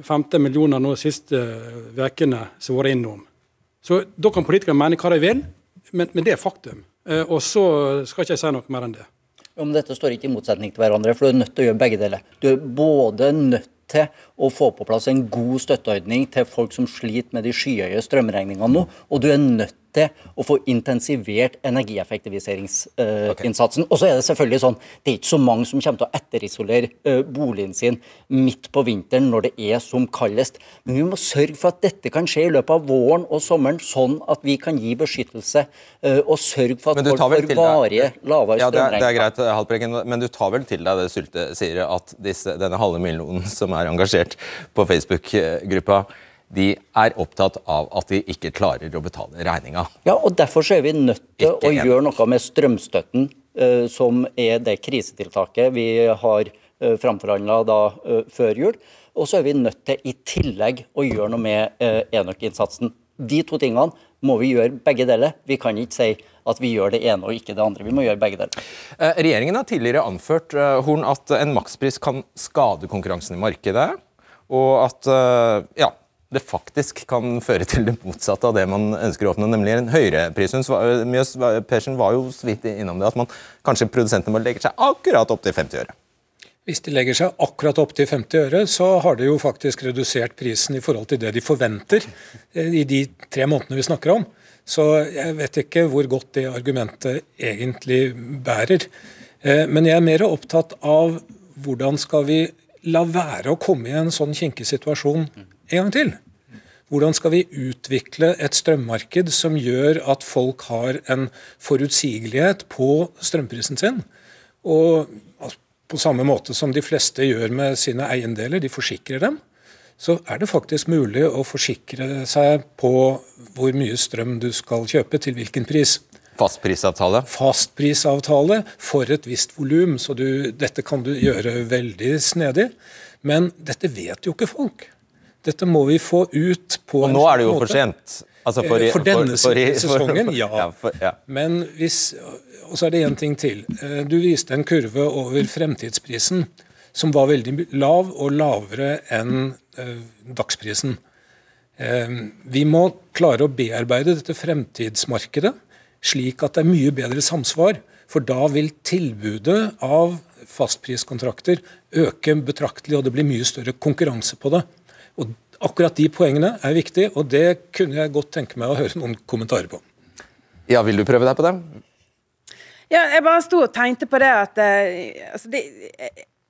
15 millioner nå de siste ukene som har vært innom. Så Da kan politikerne mene hva de vil, men, men det er faktum. Eh, og så skal ikke jeg si noe mer enn det. Men dette står ikke i motsetning til hverandre, for du er nødt til å gjøre begge deler. Du er både nødt til å få på plass en god støtteordning til folk som sliter med de skyhøye strømregningene nå, og du er nødt til å få intensivert energieffektiviseringsinnsatsen. Uh, og så er det selvfølgelig sånn, det er ikke så mange som kommer til å etterisolere uh, boligen sin midt på vinteren når det er som kaldest. Men vi må sørge for at dette kan skje i løpet av våren og sommeren, sånn at vi kan gi beskyttelse uh, og sørge for at folk får varige lavere ja, strømregninger. Det, det er greit, Haltbrekken, men du tar vel til deg det Sylte sier, at disse, denne halve millionen som er engasjert på Facebook-gruppa, de er opptatt av at de ikke klarer å betale regninga. Ja, og derfor er vi nødt til å gjøre noe med strømstøtten, uh, som er det krisetiltaket vi har uh, framforhandla uh, før jul. Og så er vi nødt til i tillegg å gjøre noe med enøkinnsatsen. De to tingene må vi gjøre begge deler. Vi kan ikke si at vi gjør det ene og ikke det andre. Vi må gjøre begge deler. Regjeringen har tidligere anført Horn, at en makspris kan skade konkurransen i markedet. Og at ja, det faktisk kan føre til det motsatte av det man ønsker å oppnå, nemlig en høyere pris. Mjøs Persen var jo så vidt innom det, at man, kanskje produsentene må legge seg akkurat opp til 50 øre. Hvis de legger seg akkurat opp til 50 øre, så har de jo faktisk redusert prisen i forhold til det de forventer eh, i de tre månedene vi snakker om. Så jeg vet ikke hvor godt det argumentet egentlig bærer. Eh, men jeg er mer opptatt av hvordan skal vi la være å komme i en sånn kinkig situasjon en gang til. Hvordan skal vi utvikle et strømmarked som gjør at folk har en forutsigelighet på strømprisen sin? Og altså, på samme måte som de fleste gjør med sine eiendeler, de forsikrer dem, så er det faktisk mulig å forsikre seg på hvor mye strøm du skal kjøpe, til hvilken pris. Fastprisavtale? Fastprisavtale for et visst volum. Så du, dette kan du gjøre veldig snedig. Men dette vet jo ikke folk. Dette må vi få ut på Og nå er det jo for sent. Altså for, for, denne for, sesongen, ja. ja. Men hvis Og så er det én ting til. Eh, du viste en kurve over fremtidsprisen som var veldig lav, og lavere enn uh, dagsprisen. Vi må klare å bearbeide dette fremtidsmarkedet slik at det er mye bedre samsvar. For da vil tilbudet av fastpriskontrakter øke betraktelig, og det blir mye større konkurranse på det. Og Akkurat de poengene er viktige, og det kunne jeg godt tenke meg å høre noen kommentarer på. Ja, Vil du prøve deg på det? Ja, jeg bare sto og tenkte på det at uh, altså det,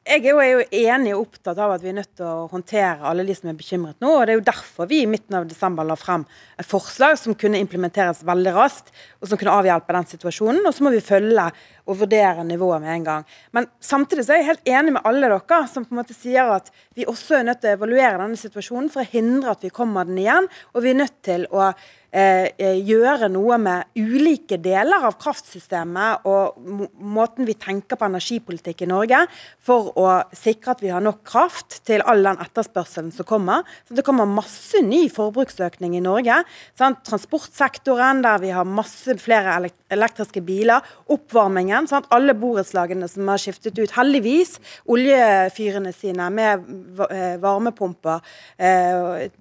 jeg er jo, er jo, enig og opptatt av at vi er nødt til å håndtere alle de som er bekymret nå. og Det er jo derfor vi i midten av desember la frem et forslag som kunne implementeres veldig raskt, og som kunne avhjelpe den situasjonen. Og så må vi følge og vurdere nivået med en gang. Men samtidig så er jeg helt enig med alle dere som på en måte sier at vi også er nødt til å evaluere denne situasjonen for å hindre at vi kommer den igjen. Og vi er nødt til å Eh, eh, gjøre noe med ulike deler av kraftsystemet og måten vi tenker på energipolitikk i Norge, for å sikre at vi har nok kraft til all den etterspørselen som kommer. Så det kommer masse ny forbruksøkning i Norge. Sant? Transportsektoren, der vi har masse flere elektriske biler. Oppvarmingen. Sant? Alle borettslagene som har skiftet ut, heldigvis, oljefyrene sine med eh, varmepumper,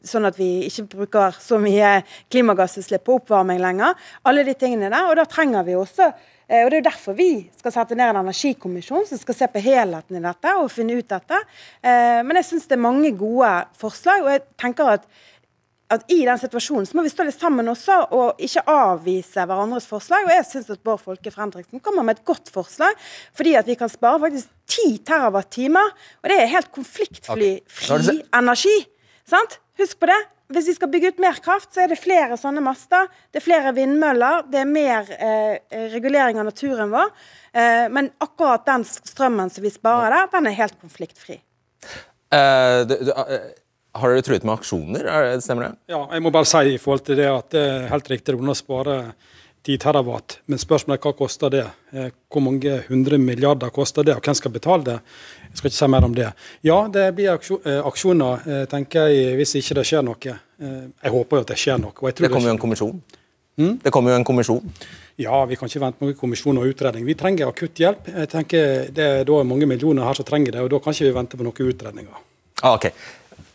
sånn at vi ikke bruker så mye klimagassutslipp på oppvarming lenger. Alle de tingene der. Og da trenger vi også eh, og Det er jo derfor vi skal sette ned en energikommisjon som skal se på helheten i dette og finne ut dette. Eh, men jeg syns det er mange gode forslag. og jeg tenker at at i den situasjonen så må vi stå litt sammen også, og ikke avvise hverandres forslag. Og jeg syns at Bård Folke Fredriksen kommer med et godt forslag, fordi at vi kan spare faktisk 10 TWh. Og det er helt konfliktfri Okay. energi. Sant? Husk på det. Hvis vi skal bygge ut mer kraft, så er det flere sånne master. Det er flere vindmøller. Det er mer eh, regulering av naturen vår. Eh, men akkurat den strømmen som vi sparer der, den er helt konfliktfri. Uh, du, du, eh, har dere truet med aksjoner, er det, stemmer det? Ja, jeg må bare si i forhold til det at det er helt riktig å spare 10 terawatt. Men spørsmålet er hva koster det? Eh, Hvor mange hundre milliarder koster det, og hvem skal betale det? Jeg skal ikke si mer om det. Ja, det blir eh, aksjoner, eh, tenker jeg, hvis ikke det skjer noe. Jeg håper jo at det skjer noe. Det kommer jo en kommisjon. Det kommer jo en kommisjon. Ja, vi kan ikke vente noen kommisjon og utredning. Vi trenger akutt hjelp. Jeg tenker Det er da mange millioner her som trenger det, og da kan ikke vi vente på noen utredninger. Ah, ok.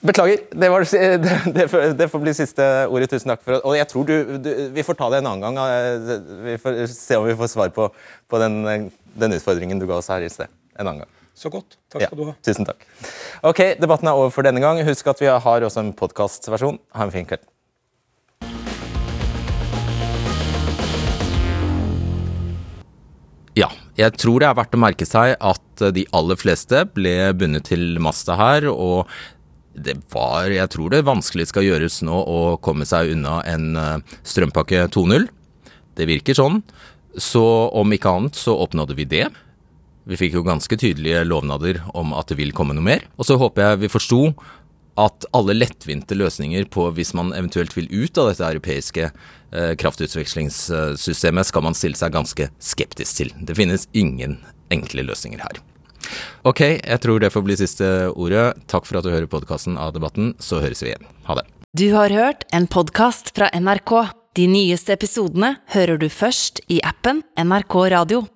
Beklager, det, var, [LAUGHS] det, det, får- det får bli siste ordet. Tusen takk. for Og jeg tror du, du Vi får ta det en annen gang. eh, Vi får se om vi får svar på, på den, den utfordringen du ga oss her i sted. En annen gang. Så godt. Takk Ja, du ha. tusen takk. Ok, Debatten er over for denne gang. Husk at vi har også en podkastversjon. Ha en fin kveld. Ja, jeg tror det er verdt å merke seg at de aller fleste ble bundet til masta her, og det var, jeg tror det vanskelig skal gjøres nå å komme seg unna en eh, strømpakke 2.0. Det virker sånn. Så om ikke annet så oppnådde vi det. Vi fikk jo ganske tydelige lovnader om at det vil komme noe mer. Og så håper jeg vi forsto at alle lettvinte løsninger på hvis man eventuelt vil ut av dette europeiske eh, kraftutvekslingssystemet, skal man stille seg ganske skeptisk til. Det finnes ingen enkle løsninger her. Ok, jeg tror det får bli siste ordet. Takk for at du hører podkasten av Debatten. Så høres vi igjen. Ha det. Du har hørt en podkast fra NRK. De nyeste episodene hører du først i appen NRK Radio.